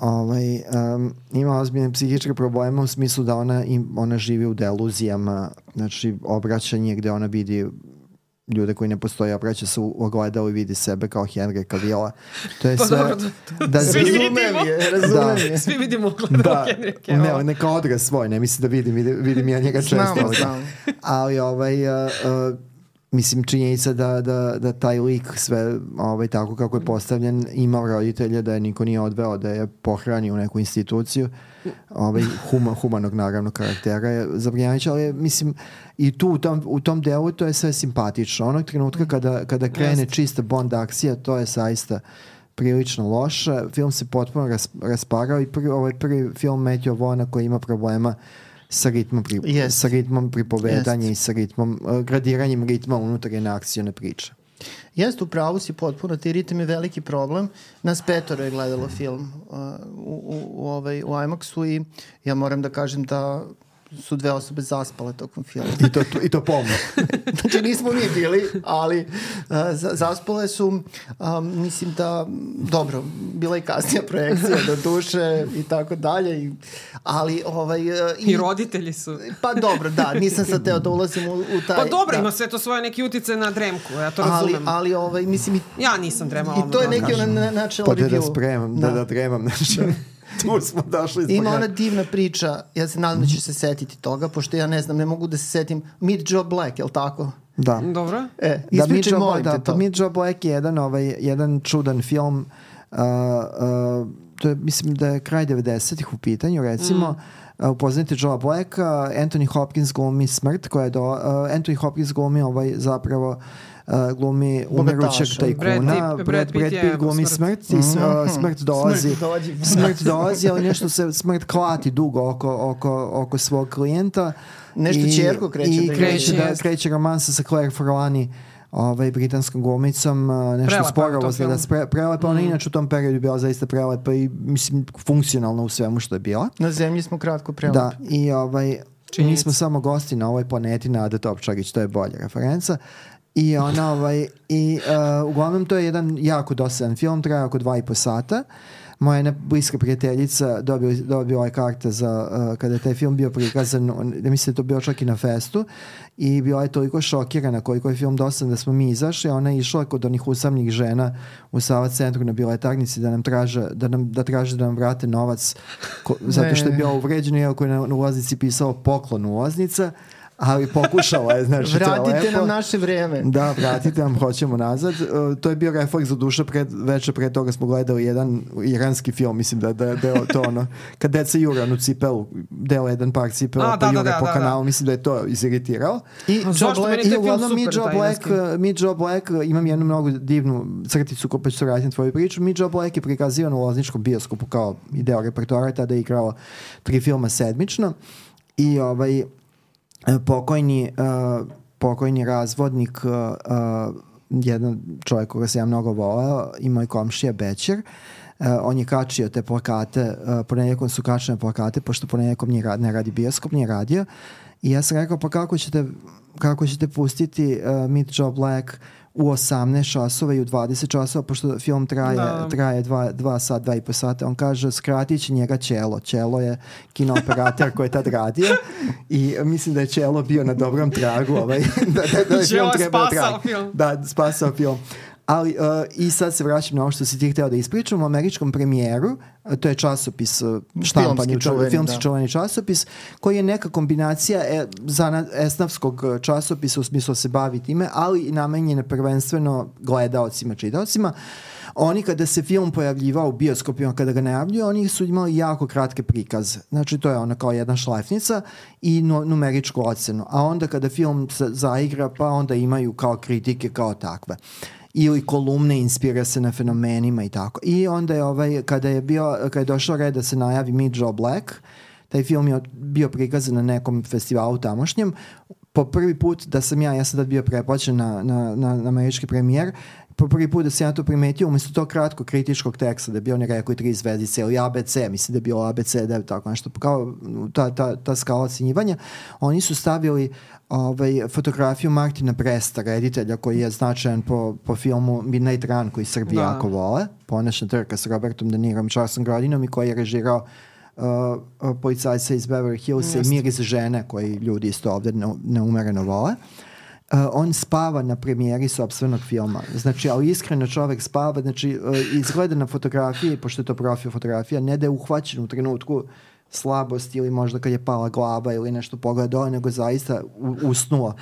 ovaj, um, ima ozbiljne psihičke probleme u smislu da ona, im, ona živi u deluzijama, znači obraćanje gde ona vidi ljude koji ne postoje, obraća se u ogledalo i vidi sebe kao Henry Cavilla. To je Pa sve... dobro, to- da, Svi vidimo. Razumem je, razumem je. Svi vidimo gledamo da, Henry Cavill. ne, neka odraz svoj, ne mislim da vidim, vidim, vidim ja njega često. Znam, ali- znam. ali ovaj uh, uh, mislim činjenica da, da, da taj lik sve ovaj, tako kako je postavljen imao roditelje da je niko nije odveo da je pohranio u neku instituciju ovaj, huma, humanog naravno karaktera je zabrinjavajuće ali mislim i tu u tom, u tom delu to je sve simpatično onog trenutka kada, kada krene Jeste. čista Bond akcija to je saista prilično loše. Film se potpuno ras, rasparao i prvi, ovaj prvi film Matthew Vona koji ima problema sa ritmom, pri, Jest. sa ritmom pripovedanja Jest. i sa ritmom, uh, gradiranjem ritma unutar jedne akcijone priče. Jeste, pravu si potpuno, ti ritam je veliki problem. Nas petoro je gledalo film uh, u, u, u, ovaj, u IMAX-u i ja moram da kažem da su dve osobe zaspale tokom filma. I to, I to pomno. znači nismo mi bili, ali uh, za- zaspale su, um, mislim da, dobro, bila je kasnija projekcija do duše i tako dalje, i, ali ovaj... Uh, I roditelji su. Pa dobro, da, nisam sad teo da ulazim u, u taj... Pa dobro, da. ima sve to svoje neki utice na dremku, ja to ali, razumem. ali ovaj, mislim, i, Ja nisam dremala. i to je da neki kažem. na, na, način Pa da, da spremam, da, da dremam. Znači, tu smo došli zbog Ima ona divna priča, ja se nadam da ćeš se setiti toga, pošto ja ne znam, ne mogu da se setim. Meet Joe Black, je li tako? Da. Dobro. E, Da, Meet Joe, molim da, pa to. Meet Joe Black je jedan, ovaj, jedan čudan film uh, uh, to je, mislim da je kraj 90-ih u pitanju, recimo mm. uh, upoznate Joe Blacka, Anthony Hopkins glumi smrt koja je do, uh, Anthony Hopkins glumi ovaj zapravo uh, glumi umirućeg tajkuna, Brad Pitt- Brad Pitt je glumi smrt. smrt, i s- uh, smrt dolazi Smrt dođi. smrt dolazi, ali nešto se smrt klati dugo oko, oko, oko svog klijenta. Nešto I- ćerku kreće I da kreće, da, kreće romansa sa Claire Forlani ovaj, britanskom glumicom, a, nešto Prelepa je u sporo tom da spre, prelepa, ona inače u tom periodu bila zaista prelepa i mislim funkcionalna u svemu što je bila. Na zemlji smo kratko prelepi. Da, i ovaj, mi Činjenica. smo samo gosti na ovoj planeti Nada Topčagić, to je bolja referenca. I ona, ovaj, i uh, uglavnom to je jedan jako dosadan film, traje oko dva i po sata. Moja jedna bliska prijateljica dobila, dobila je karte za, uh, kada je taj film bio prikazan, on- da mislim da to bio čak i na festu, i bila je toliko šokirana koliko je film dosadan da smo mi izašli, ona je išla kod onih usamnih žena u Sava centru na biletarnici da nam traže da, nam, da traže da nam vrate novac ko, zato što je Ne. bio uvređeno, iako je na, na ulaznici pisao poklon ulaznica, ali pokušala je, znači, to je Vratite lepo. nam naše vreme. Da, vratite nam, hoćemo nazad. Uh, to je bio refleks za duše, pred, veče pre toga smo gledali jedan iranski film, mislim da, da, da je to ono, kad deca jure onu cipelu, deo jedan par cipela, A, pa da, da, jure da, po da, kanalu, da. mislim da je to iziritirao. I A Joe Black, I uglavnom mi Joe Black, uh, mi Joe Black, imam jednu mnogo divnu crticu ko pa ću se vratiti na tvoju priču. Mi Joe Black je prikazivan u Lozničkom bioskopu kao ideo repertoara, tada je igrao tri filma sedmično i ovaj pokojni uh, pokojni razvodnik uh, uh, jedan čovjek koga sam ja mnogo voleo i moj komšija Bećer Uh, on je kačio te plakate, uh, ponedjeljkom su kačene plakate, pošto ponedjeljkom nije rad, ne radi bioskop, nije radio. I ja sam rekao, pa kako ćete, kako ćete pustiti uh, Meet Joe Black u 18 časova i u 20 časova, pošto film traje, Da. traje dva, dva sat, dva i po sata. On kaže, skratit će njega Čelo. Čelo je kinooperator koji je tad radio i mislim da je Čelo bio na dobrom tragu. Ovaj, da, da, da je Čelo film trebao spasao trag. film. Da, spasao film. Ali, uh, i sad se vraćam na ovo što si ti hteo da ispričam, u američkom premijeru, to je časopis uh, štampani, Filmski čuveni, filmski da. čuveni časopis, koji je neka kombinacija e, zana, esnavskog uh, časopisa u smislu da se bavi time, ali i namenjene prvenstveno gledaocima, čitaocima. Oni kada se film pojavljivao u bioskopima, kada ga najavljuju, oni su imali jako kratke prikaze. Znači to je ona kao jedna šlajfnica i nu, numeričku ocenu. A onda kada film se zaigra, pa onda imaju kao kritike kao takve. Ili kolumne inspirasne fenomenima i tako. I onda je ovaj, kada je bio, kada je došao red da se najavi Meet Joe Black, taj film je bio prikazan na nekom festivalu tamošnjem, po prvi put da sam ja, ja sam tad bio preplaćen na, na, na, na američki premijer, prvi put da sam ja to primetio, umesto to kratko kritičkog teksta, da je bio on rekao i tri zvezdice ili ABC, mislim da je bilo ABC, da je tako nešto, kao ta, ta, ta skala ocenjivanja, oni su stavili ovaj, fotografiju Martina Bresta, reditelja koji je značajan po, po filmu Midnight Run koji Srbi da. jako vole, ponašna trka sa Robertom De Nirom i Charlesom Grodinom i koji je režirao uh, uh, policajca iz Beverly Hillsa i Miris žene koji ljudi isto ovde neumereno vole. Uh, on spava na premijeri sobstvenog filma. Znači, ali iskreno čovek spava, znači, uh, izgleda na fotografiji, pošto je to profil fotografija, ne da je uhvaćen u trenutku slabost ili možda kad je pala glava ili nešto pogleda dole, nego zaista usnuo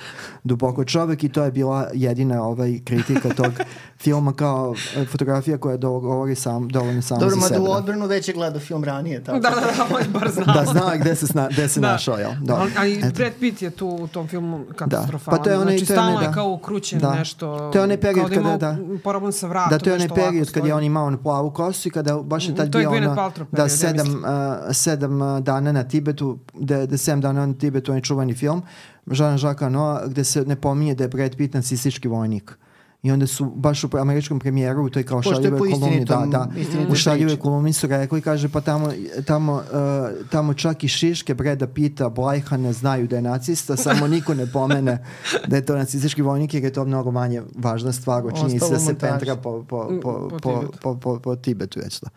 duboko čovek i to je bila jedina ovaj kritika tog filma kao e, fotografija koja govori sam, dovoljno samo Dobro, za sebe. Dobro, ma da u odbranu već je gledao film ranije. Tako. Da, da, da, on je bar znao. da, zna gde se, sna, gde se da. našao, jel? Da. Ali, ali Brad Pitt je tu u tom filmu katastrofalan. Da. Pa to je onaj, znači, to je stalno da. je kao ukrućen da. nešto. To je onaj period kada, kada, da. Problem sa vratom. Da, to je onaj period kad je on imao onu plavu kosu i kada baš je tad bio ono, da sedam, uh, sedam dana na Tibetu, da, da sedam dana na Tibetu, on je čuvani film, Jean Jacques Noa, gde se ne pominje da je Brad Pitt nacistički vojnik. I onda su baš u američkom premijeru u toj kao šaljivoj kolumni, da, da, u šaljivoj kolumni su rekli, kaže, pa tamo, tamo, uh, tamo čak i Šiške Breda Pita Blajhana znaju da je nacista, samo niko ne pomene da je to nacistički vojnik jer je to mnogo manje važna stvar, učinji se da se pentra po, po, po, po, po, po, po, po Tibetu već da.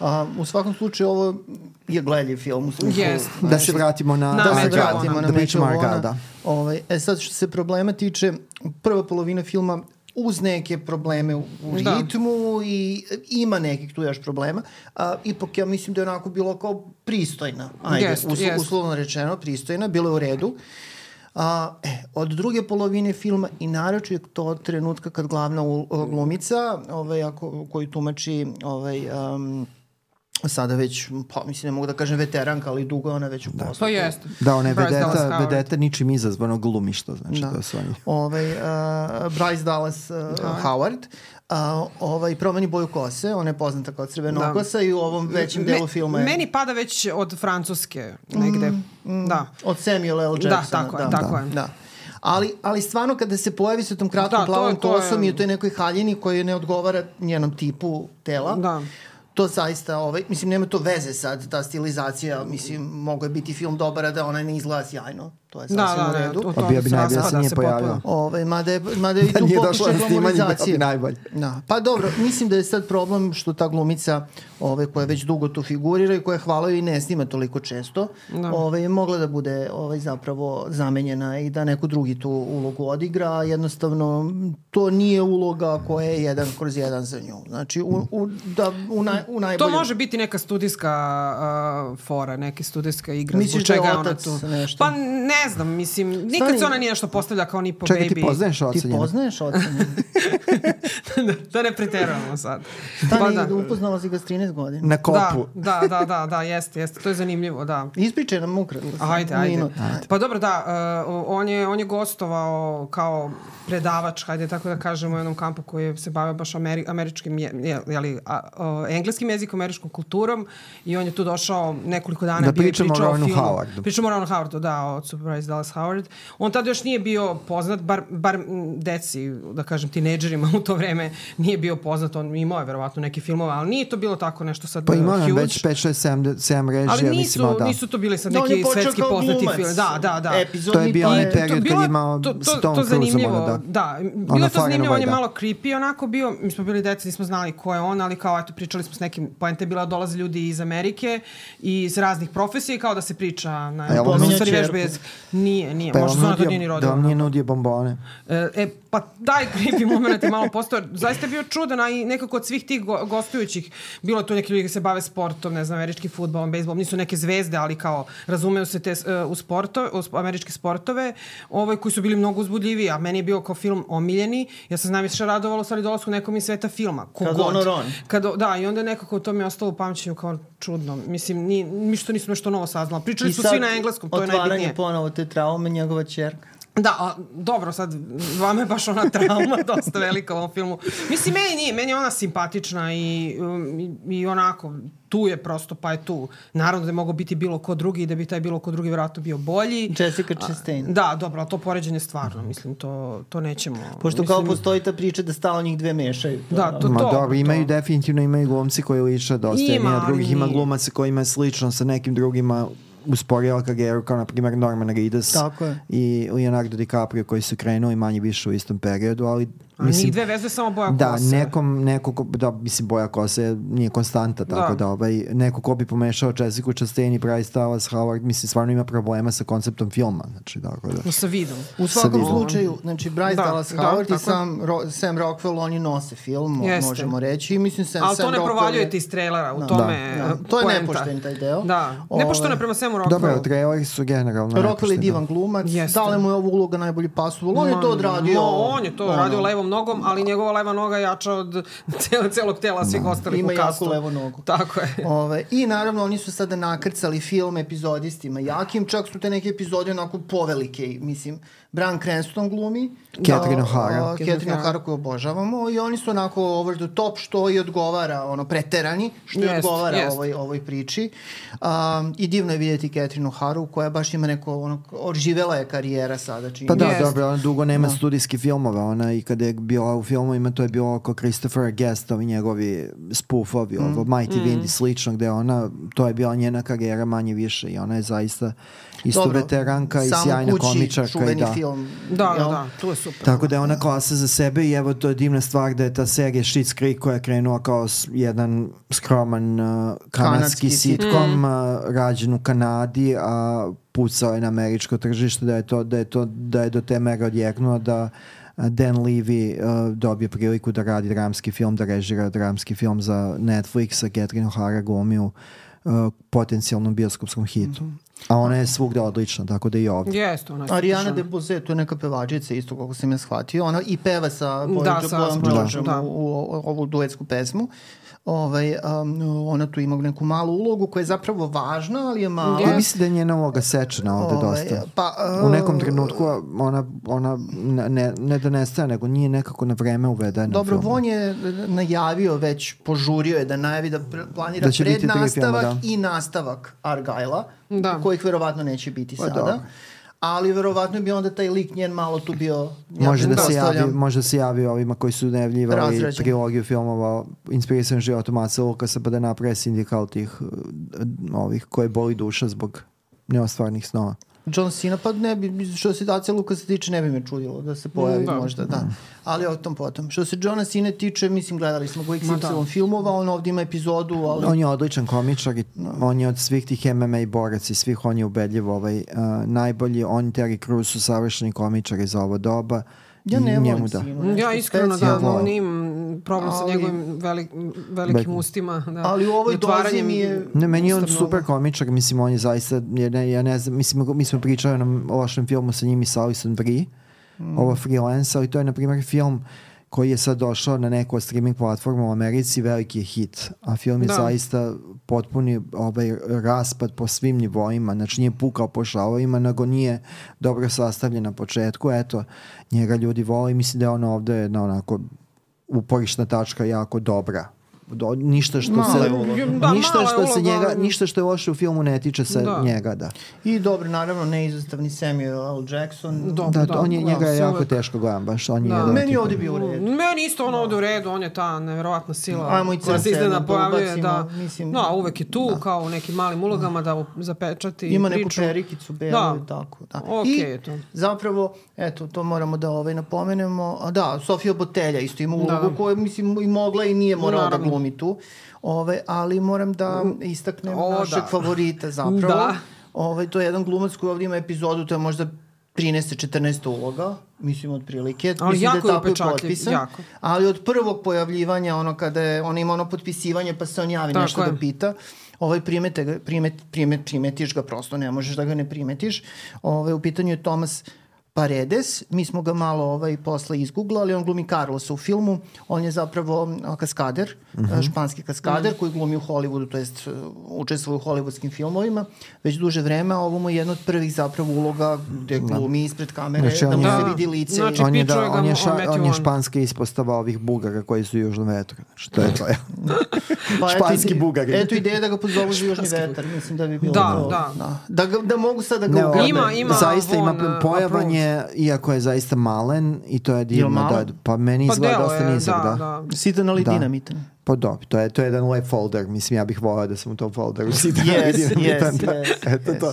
A, u svakom slučaju ovo je gledljiv film. U smislu, yes. Da se vratimo na, na da se vratimo na pričamo Argyle, da. Ovaj, e sad što se problema tiče, prva polovina filma uz neke probleme u, u da. ritmu i ima nekih tu još problema. A, ipak ja mislim da je onako bilo kao pristojna. Ajde, yes, uslo, yes. uslovno rečeno, pristojna, bilo je u redu. A, e, od druge polovine filma i naroče je to trenutka kad glavna glumica, ovaj, ako, koju tumači ovaj, um, sada već, pa mislim ne mogu da kažem veteranka, ali dugo ona već u da. poslu. Pa jeste. Da, ona je vedeta, vedeta ničim izazvano glumišto, znači da. to su oni. Ovaj, uh, Bryce Dallas uh, da. Howard, uh, ovaj, promeni boju kose, ona je poznata kao crvenokosa da. i u ovom većem delu Me, filma je... Meni pada već od francuske negde. Mm, mm, da. Od Samuel L. Da, Jacksona. Da, tako je, da. tako je. Da. Ali, ali stvarno kada se pojavi sa tom kratkom da, plavom to, to kosom je... i u toj nekoj haljini koji ne odgovara njenom tipu tela, da to zaista, ovaj, mislim, nema to veze sad, ta stilizacija, mislim, mogo je biti film dobar, a da ona ne izgleda sjajno. To je da, sasvim da, da, u redu. Da, pa bio bi najbolje da se nije pojavio. Ove, mada je, mada je i tu pokušaj glamorizacije. Bi najbolje. Da. Pa dobro, mislim da je sad problem što ta glumica ove, koja već dugo tu figurira i koja hvala i ne snima toliko često, da. ove, je mogla da bude ove, zapravo zamenjena i da neko drugi tu ulogu odigra. Jednostavno, to nije uloga koja je jedan kroz jedan za nju. Znači, u, u, da, u, naj, u najboljem... To može biti neka studijska uh, fora, neka studijska igra. Misliš da je otac nešto? Pa ne ne znam, mislim, nikad Stani... se ona nije nešto postavlja kao ni po Čekaj, baby. ti poznaješ oca Ti poznaješ oca da, da ne preterujemo sad. Stani, pa da. upoznala si ga s 13 godina. Na kopu. Da, da, da, da, da jeste, jeste. To je zanimljivo, da. Ispričaj nam ukratko. Ajde, ajde. Minut. Pa dobro, da, uh, on, je, on je gostovao kao predavač, hajde tako da kažemo, u jednom kampu koji se bavio baš ameri, američkim, je, jeli, a, a, engleskim jezikom, američkom kulturom i on je tu došao nekoliko dana da pričao o filmu. Howardu. Pričamo o Ronu Howardu, da, o Bryce Dallas Howard. On tada još nije bio poznat, bar, bar deci, da kažem, tinejdžerima u to vreme nije bio poznat. On imao je verovatno neke filmove, ali nije to bilo tako nešto sad Pa imao je već 5, 6, 7, 7 režija. Ali nisu, mislim, da. nisu to bili sad neki no, svetski poznati film. Da, da, da. Epizodni to je bio onaj period kad je imao to, to, s Tom Cruiseom. Da, da. Bilo je to zanimljivo, on je da. malo creepy onako bio. Mi smo bili deca, nismo znali ko je on, ali kao eto pričali smo s nekim, poenta je bila dolaze ljudi iz Amerike i iz raznih profesija i kao da se priča na, ja, stvari vežbe. Nije, nije. Pa Možda su ona to nije ni rodila. Da vam nije nudio bombone. E, e, pa taj creepy moment je malo postao. Zaista bio čudan, a i nekako od svih tih go gostujućih, bilo tu neki ljudi koji se bave sportom, ne znam, američki futbol, bejsbol, nisu neke zvezde, ali kao razumeju se te uh, u, sportove, u američke sportove, ovaj, koji su bili mnogo uzbudljivi, a meni je bio kao film omiljeni. Ja sam najviše radovalo stvari dolasku nekom iz sveta filma. Kad ono Ron. Kad, da, i onda nekako to mi je ostalo u pamćenju kao čudno. Mislim, ni, mi što nismo nešto novo saznalo. Pričali su svi na engleskom, to je najbitnije. I sad otvaranje ponovo te traume, njegova čerka. Da, a, dobro, sad, vama je baš ona trauma dosta velika u ovom filmu. Mislim, meni nije, meni je ona simpatična i, um, i, i onako, tu je prosto, pa je tu. Naravno da je mogao biti bilo ko drugi i da bi taj bilo ko drugi vjerojatno bio bolji. Jessica Chastain. A, da, dobro, ali to poređenje stvarno, mislim, to, to nećemo. Pošto mislim, kao postoji ta priča da stalo njih dve mešaju. To, Da, to- Ma dobro, to. imaju definitivno imaju glumci koji liče dosta. Ima, Ima, ali drugih ima glumaca koji ima slično sa nekim drugima usporila karijeru, kao na primjer Norman Reedus Tako je. i Leonardo DiCaprio koji su krenuli manje više u istom periodu, ali A njih dve vezuje samo boja da, kose. nekom, neko ko, da, mislim, boja kose nije konstanta, tako Da. da, ovaj, neko ko bi pomešao Jessica Chastain i Bryce Dallas Howard, mislim, stvarno ima problema sa konceptom filma, znači, tako da. Sa vidom. U svakom vidom. slučaju, znači Bryce Da, Dallas da, Howard tako i. Sam, Ro, Sam Rockwell, oni nose film, Jeste. možemo reći. I mislim, Sam, Ali Sam to ne Rockwell provaljujete je- iz trailera, u Da. tome Da, da. to je poenta. nepošten taj deo. Da, Ove- nepošteno je prema svemu Rockwellu. Dobro, traileri su generalno Rockwell je divan glumac, Jeste. da li mu je ovo uloga najbolji pasoval, on je to odradio. No, on je to ono, radio levom nogom, ali njegova leva noga je jača od celog, celog tela svih ostalih Ima u kastu. jaku levu nogu. Tako je. Ove, I naravno oni su sada nakrcali film epizodistima jakim, čak su te neke epizode onako povelike, mislim, Brian Cranston glumi. Catherine a, O'Hara. Catherine O'Hara koju obožavamo i oni su onako over the top što i odgovara, ono, preterani, što i Jest, odgovara jest. ovoj, ovoj priči. Um, I divno je vidjeti Catherine O'Haru koja baš ima neko, ono, oživela je karijera sada. Čini Pa da. Jest. dobro, ona dugo nema studijskih filmova, ona i kada je bila u filmovima, to je bilo oko Christopher Guest, ovi njegovi spoofovi, ovo Mighty Wind i slično, gde ona, to je bila njena karijera manje više i ona je zaista isto Dobro, veteranka i sjajna kući, komičarka. i čuveni da. Film. Da, da, jel? da, to je super. Tako da je ona klasa za sebe i evo to je divna stvar da je ta serija Schitt's Creek koja je krenula kao jedan skroman uh, kanadski Kanadski sitcom uh, rađen u Kanadi, a pucao je na američko tržište da je to da je to da je do te mere odjeknuo da uh, Dan Levy uh, dobije priliku da radi dramski film, da režira dramski film za Netflix, a Catherine O'Hara glumi u uh, potencijalnom bioskopskom hitu. A ona je svugde odlična, tako da i ovdje. Jeste, ona je Ariana. DeBose, to je neka pevačica isto kako sam ja shvatio. Ona i peva sa Boyom Da, da, sa Boyom Boyom, Georgeom da. u, u, ovu duetsku pesmu. Ovaj, um, ona tu ima neku malu ulogu koja je zapravo važna, ali je mala. Ja mislim da je njena uloga sečena ovde Ovaj, dosta. pa, U nekom uh, trenutku ona, ona ne, ne, ne da nestaje, nego nije nekako na vreme uvedena. Dobro, film. Von je najavio već, požurio je da najavi da planira Da prednastavak filma, da. i nastavak Argajla, Da. kojih verovatno neće biti Pa sada. dobro. Ali verovatno bi onda taj lik njen malo tu bio... Može da, se javi, može da se javi ovima koji su najavljivali Razrađen. trilogiju filmova inspirisan životom Maca Lukasa pa da naprave sindikal tih uh, ovih koje boli duša zbog neostvarnih snova. John Cena, pa ne bi, što se Dacia Luka se tiče, ne bi me čudilo da se pojavi Da. možda, da. Ali o tom potom. Što se Johna Cena tiče, mislim, gledali smo go XY da. filmova, on ovdje ima epizodu, ali... On je odličan komičar i on je od svih tih MMA boraca i svih on je ubedljivo ovaj, uh, najbolji. On i Terry Crews su savršeni komičari za ovo doba. Ja ne njemu volim da. Ja iskreno da, specijalno. nimam problem sa Ali- njegovim velik, velikim Be- ustima. Da. Ali u ovoj dozi mi je- Ne, meni je on super komičar, mislim, on je zaista, ja ne, ja ne znam, mislim, mi smo pričali o lošem filmu sa njim i sa Alison Brie, Mm. ovo Freelance, ali to je, na primjer, film koji je sad došao na neku od streaming platforma u Americi, veliki je hit, a film je Da. zaista potpuni ovaj raspad po svim nivoima, znači nije pukao po šavovima, nego nije dobro sastavljen na početku, eto, njega ljudi vole i mislim da je on ovde jedna onako uporišna tačka jako dobra. Do, ništa što Mala se je. Da, ništa je što se njega ništa što je loše u filmu ne tiče se Da. njega da. I dobro, naravno, neizostavni Samuel L. Jackson. Dobro, Da, on je da, njega je se jako uvek- teško gledam baš on je Da. jedan od Meni je ovdje bio u redu. Meni isto ono ovde u redu, on je ta nevjerovatna sila Ajmo i koja se iznena da pojavljuje. Da, mislim, da, uvek je tu kao u nekim malim ulogama da zapečati Ima neku perikicu belu Da. i tako. Da. Okej I je to. zapravo, eto, to moramo da ovaj napomenemo. A da, Sofija Botelja isto ima ulogu Da. koju, mislim, i mogla i nije morala da Glumi tu. Ove, ali moram da istaknem O, našeg da. favorita zapravo. Da. Ovaj, to je jedan glumac koji ovdje ima epizodu, to je možda 13-14 uloga, mislim otprilike. Ali mislim jako da je tako upečatljiv, potpisan. jako. Ali od prvog pojavljivanja, ono kada je, on ima ono potpisivanje pa se on javi Tako nešto je. da pita, ovaj primete ga, primet, primet, primetiš ga prosto, ne možeš da ga ne primetiš. Ovaj, u pitanju je Thomas Paredes, mi smo ga malo ovaj, posle izgooglali, on glumi Carlosa u filmu, on je zapravo kaskader, uh Mhm. -huh. španski kaskader koji glumi u Hollywoodu, to jest učestvuje u hollywoodskim filmovima, već duže vreme, a ovo mu je jedna od prvih zapravo uloga gde glumi ispred kamere, Znači, da mu je- se Da. vidi lice. Znači, on je, da, on je, ša, on je španska ispostava ovih bugara koji su u južnom vetru. Znači, to je to. Pa eto španski ide- bugari. Eto ideja da ga pozovu za južni vetar, mislim da bi bilo Da, to. da. Da, da, da mogu sad da ga Ne, ugrabe. Ima- ima zaista ima Von, uh, pojavan je, iako je zaista malen i to je divno. Da, pa meni Pa izgleda dosta je, nizak, da, da. da. Sitan ali Da. dinamitan. Pa dobro, to je, to je jedan lep folder. Mislim, ja bih volao da sam u tom folderu. Sitan, Yes, ali dinamitan, yes, da. yes, Eto yes. to.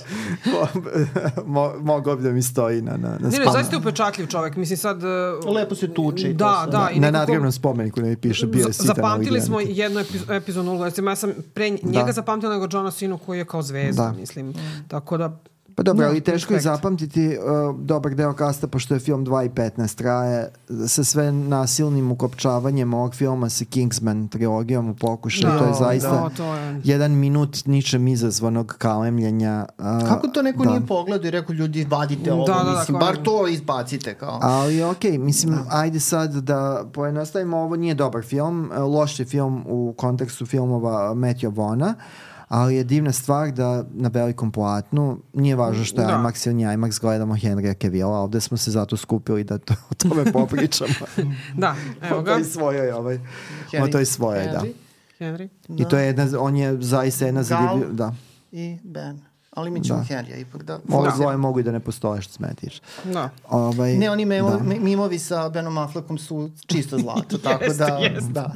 Mo, mogao bi da mi stoji na, na, na Ne, ne, zaista je upečatljiv čovek. Mislim sad... uh, Lepo se tuče i to Da, sve. da. i Na nekako- nadgrevnom spomeniku ne mi piše bio je sitan, ali Zapamtili smo jednu epiz epizodnu ulogu. Recimo, Ja sam pre njega Da. zapamtila nego Johna Sinu koji je kao zvezda, Da. mislim. Tako da... Pa dobro, Da, ali teško je zapamtiti uh, dobar deo kasta, pošto je film 2 i 15 traje, sa sve nasilnim ukopčavanjem ovog filma sa Kingsman trilogijom u pokušaju, Da, to je zaista da, to je- jedan minut ničem izazvanog kalemljenja. Uh, Kako to neko da. nije pogledao i rekao ljudi vadite ovo, Da, da, da, mislim, kao bar to izbacite kao. Ali okej, mislim, ajde sad da pojednostavimo, ovo nije dobar film, loš je film u kontekstu filmova Matthew Vona, ali je divna stvar da na velikom platnu, nije važno što je Da. IMAX ili nije IMAX, gledamo Henrya Cavilla, ovde smo se zato skupili da to, o tome popričamo. Da, evo o ga. toj svojoj, ovaj, o Henry- toj svojoj, da. Henry Henry. I to je jedna, on je zaista jedna Gal. zanimljiva, da. I Ben. Ali mi ćemo Da. Henrya ipak da... Da. dvoje mogu i da ne postoje što tiče. Da. Ovaj, Ne, oni memo, da. da. mimovi sa Benom Affleckom su čisto zlato, tako Jeste, da, jeste. da.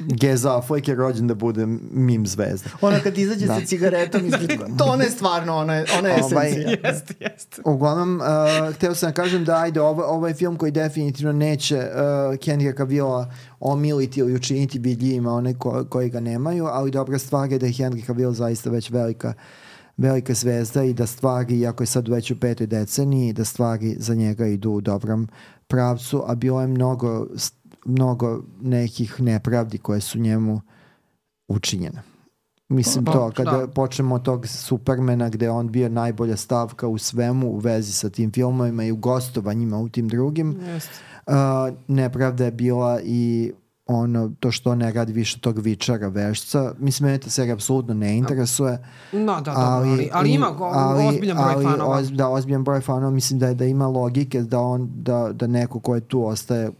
Geza Affleck je rođen da bude mim zvezda. Ona kad izađe Da. sa cigaretom, ispred, to ona je stvarno, ona je, ona je Ovaj, esencija. Jeste, jeste. Uglavnom, uh, hteo sam da kažem da ajde, ovo, ovo je film koji definitivno neće uh, Henrya Cavilla omiliti ili učiniti vidljivima one ko, koji ga nemaju, ali dobra stvar je da je Henry Cavill zaista već velika velika zvezda i da stvari, iako je sad već u petoj deceniji, da stvari za njega idu u dobrom pravcu, a bilo je mnogo, mnogo nekih nepravdi koje su njemu učinjene. Mislim Pa, to, kada da. počnemo od tog Supermana gde je on bio najbolja stavka u svemu u vezi sa tim filmovima i u gostovanjima u tim drugim, Jeste. uh, nepravda je bila i ono, to što ne radi više tog vičara vešca. Mislim, mene ta serija apsolutno ne interesuje. No, da, dobro, ali, ali, ima go, ozbiljan broj ali, fanova. Oz, da, ozbiljan broj fanova. Mislim da, je, da ima logike da, on, da, da neko ko je tu ostaje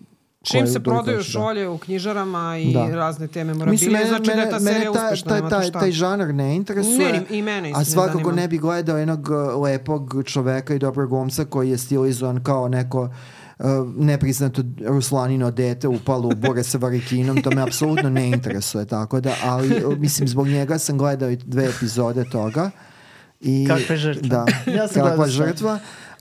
Čim se prodaju da. šolje u knjižarama i Da. razne te Mislim, memorabilije, mene, znači da je mene, ta mene serija taj, uspešna, taj, tu taj, šta. taj žanar ne interesuje. Ne, i mene A svakako ne bi gledao jednog uh, lepog čoveka i dobrog glumca koji je stilizovan kao neko uh, nepriznato Ruslanino dete upalo u bure sa varikinom, to me apsolutno ne interesuje, tako da, ali uh, mislim zbog njega sam gledao i dve epizode toga. I, Kakva žrtva. Da, Ja sam kakva sve. žrtva.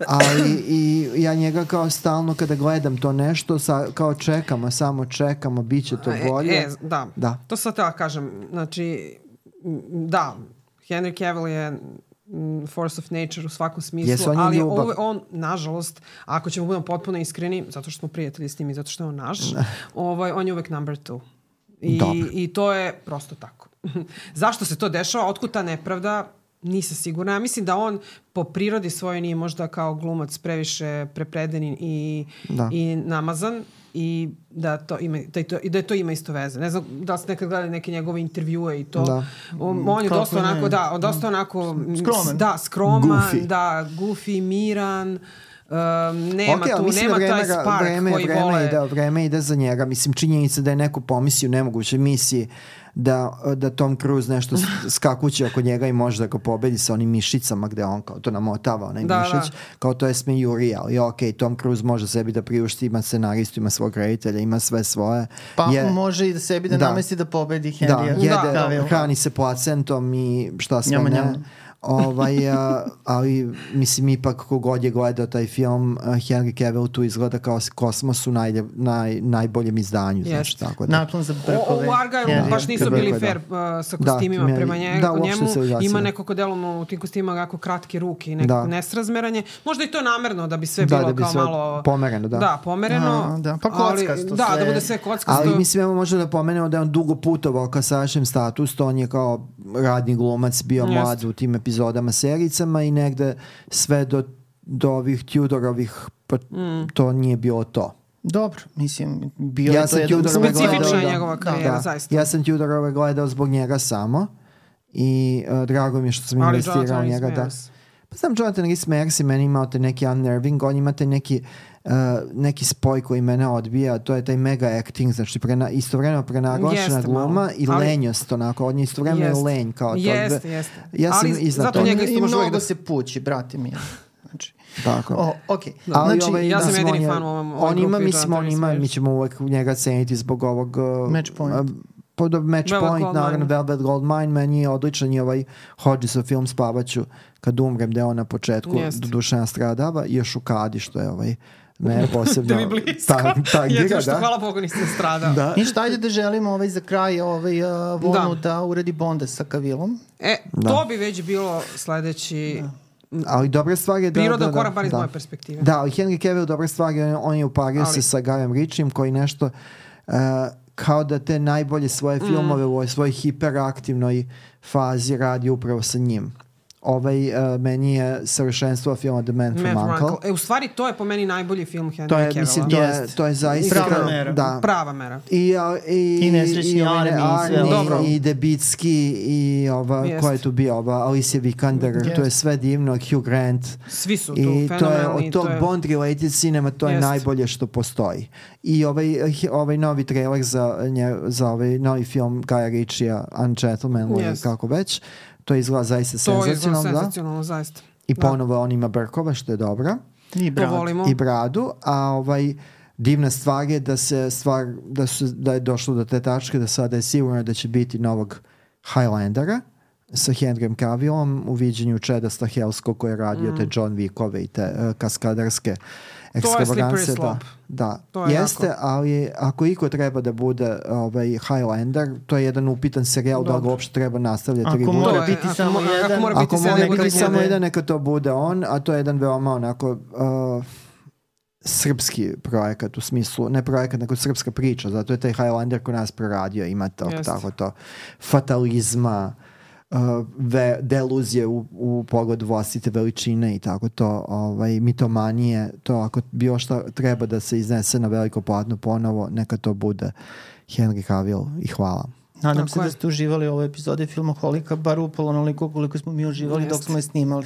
Ali i ja njega kao stalno kada gledam to nešto, sa, kao čekamo, samo čekamo, bit će to bolje. E, e, da. Da. To sad da kažem. Znači, da, Henry Cavill je force of nature u svakom smislu, Jesu, on ali ljubav. ovo, on, nažalost, ako ćemo budemo potpuno iskreni, zato što smo prijatelji s njim i zato što je on naš, ovaj, on je uvek number two. I, Dobro. I to je prosto tako. Zašto se to dešava? Otkud ta nepravda? Nisam sigurna. Ja mislim da on po prirodi svojoj nije možda kao glumac previše prepreden i, Da. i namazan i da to ima da, je to, i da je to ima isto veze. Ne znam da li ste nekad gledali neke njegove intervjue i to. Da. On, on je Kako dosta ne? onako, da, on dosta onako m, Skroman. Da, skroman, Goofy. da, goofy, miran. Um, nema Ok, ali tu, nema da vreme, taj spark vreme, koji vreme vole. Ide, vreme ide za njega. Mislim, činjenica da je neko pomislio u nemogućoj misiji da, da Tom Cruise nešto skakuće oko njega i može da ga pobedi sa onim mišicama gde on kao to namotava onaj Da, mišić. da. Kao to je smejurija, ali ok, Tom Cruise može sebi da priušti, ima scenaristu, ima svog reditelja, ima sve svoje. Pa Je- može i da sebi da, Da. namesti da pobedi Da, Henrya. jede, Cavill. hrani se placentom i šta sve Njama, ne. njama. Ovaj, a, ali mislim ipak kogod je gledao taj film a, Henry Cavill tu izgleda kao kosmos u naj, naj, najboljem izdanju znači, Jeste. tako da. Naklon za O, brkove. u Argyle Henrya. baš nisu Brkove, bili da. fair uh, sa Da, kostimima meni- prema njegu, da, njemu. Ima nekako delom u tim kostimima jako kratke ruke i neko Da. nesrazmeranje. Možda i to namerno da bi sve Da, bilo da bi kao sve malo... pomereno, da. Da, pomereno. A, da, pa kockasto Da, sve. da bude sve kockasto. Ali mislim evo možda da pomenemo da je on dugo putovao ka sadašnjem statusu, on je kao radni glumac bio Jeste. mlad u tim epizodama sericama i negde sve do, do ovih Tudorovih pa to nije bilo to. Dobro, mislim, bio Ja je to sam jedan... Specifična gledao, je da. njegova karijera, Da. zaista. Ja sam Tudorove gledao zbog njega samo i uh, drago mi je što sam Ali investirao njega. Rhys Da. Pa znam, Jonathan Rhys Meyers i meni imao te neki unnerving, on ima te neki, uh, neki spoj koji mene odbija, to je taj mega acting, znači prena, istovremeno prenaglašena Jeste gluma malo, i ali- lenjost, onako, on je istovremeno Jeste. lenj kao to. Jeste, jeste. Ja sam Ali iznad zato njega isto može uvijek mnogo da se pući, brate mi. Znači, Tako. o, ok. Ali Znači, ovaj, ja sam mislim, jedini fan u ovom- ovoj On ima, grupi mislim, on ima, mi ćemo uvek njega ceniti zbog ovog... uh, Match point. uh, pod Match Velvet Point, Goldmine. naravno Velvet Goldmine, meni je odličan i ovaj Hodgesov film Spavaću kad umrem, da je on na početku do duše nastradava i još u kadi, što je ovaj mene posebno Da mi blisko. ta, tangira, Jedino što, da. hvala Bogu, nisam stradao. Da. Ništa, ajde da želimo ovaj za kraj ovaj, uh, Vonu da. Da. uredi Bonda sa Kavilom. E, to bi već bilo sledeći Ali dobra stvar je da... priroda da, da, korak, bar iz da. moje perspektive. Da, ali Henry Cavill dobra stvar je, on je upario Ali- se sa Guyem Ritchiem koji nešto uh, kao da te najbolje svoje filmove u ovoj svojoj hiperaktivnoj fazi radi upravo sa njim. Ovaj uh, meni je savršenstvo filma The Man from Matt Uncle. Rankle. E, u stvari, to je po meni najbolji film Henry To je, Cavilla. mislim, to je, to je zaista... Prava mera. Da. Prava mera. I, a, i, I nesrećni Army i sve Dobro. i Debicki i ova, Jest. ko je tu bio, ova Alicia Vikander, Jest. to je sve divno, Hugh Grant. Svi su tu I to je od tog to je... Bond related cinema to je Jest. najbolje što postoji. I ovaj, ovaj novi trailer za, nje, za ovaj novi film Guy Ritchie Ungentlemanly Jest. kako već, to izgleda zaista To je izgleda senzacionalno. Da? senzacionalno, zaista. I Da. ponovo on ima brkova što je dobro. I To volimo. I bradu, a ovaj divna stvar je da se stvar da su da je došlo do te tačke da sada je sigurno da će biti novog Highlandera sa Henryem Cavillom u viđenju Čeda Stahelskog koji je radio te John Wickove i te uh, kaskadarske Mm. slippery ekstravaganse. Da, slope. da. To je jeste, jako. ali ako iko treba da bude ovaj Highlander, to je jedan upitan serijal da li ga uopšte treba nastavljati. Ako reboot. mora To je, biti ako samo mora- jedan- Ako mora Ako biti mora sedam biti samo jedan, neka to bude on, a to je jedan veoma onako uh, srpski projekat u smislu, ne projekat, nego srpska priča, zato je taj Highlander kod nas proradio, ima to, Jeste. tako to, fatalizma, uh, ve, deluzije u, u pogledu vlastite veličine i tako to, ovaj, mitomanije, to ako bilo šta treba da se iznese na veliko platno ponovo, neka to bude Henry Cavill i hvala. Nadam Tako se je. da ste uživali u ovoj epizodi filma Holika, bar upalo onoliko koliko smo mi uživali dok Jeste. smo je snimali.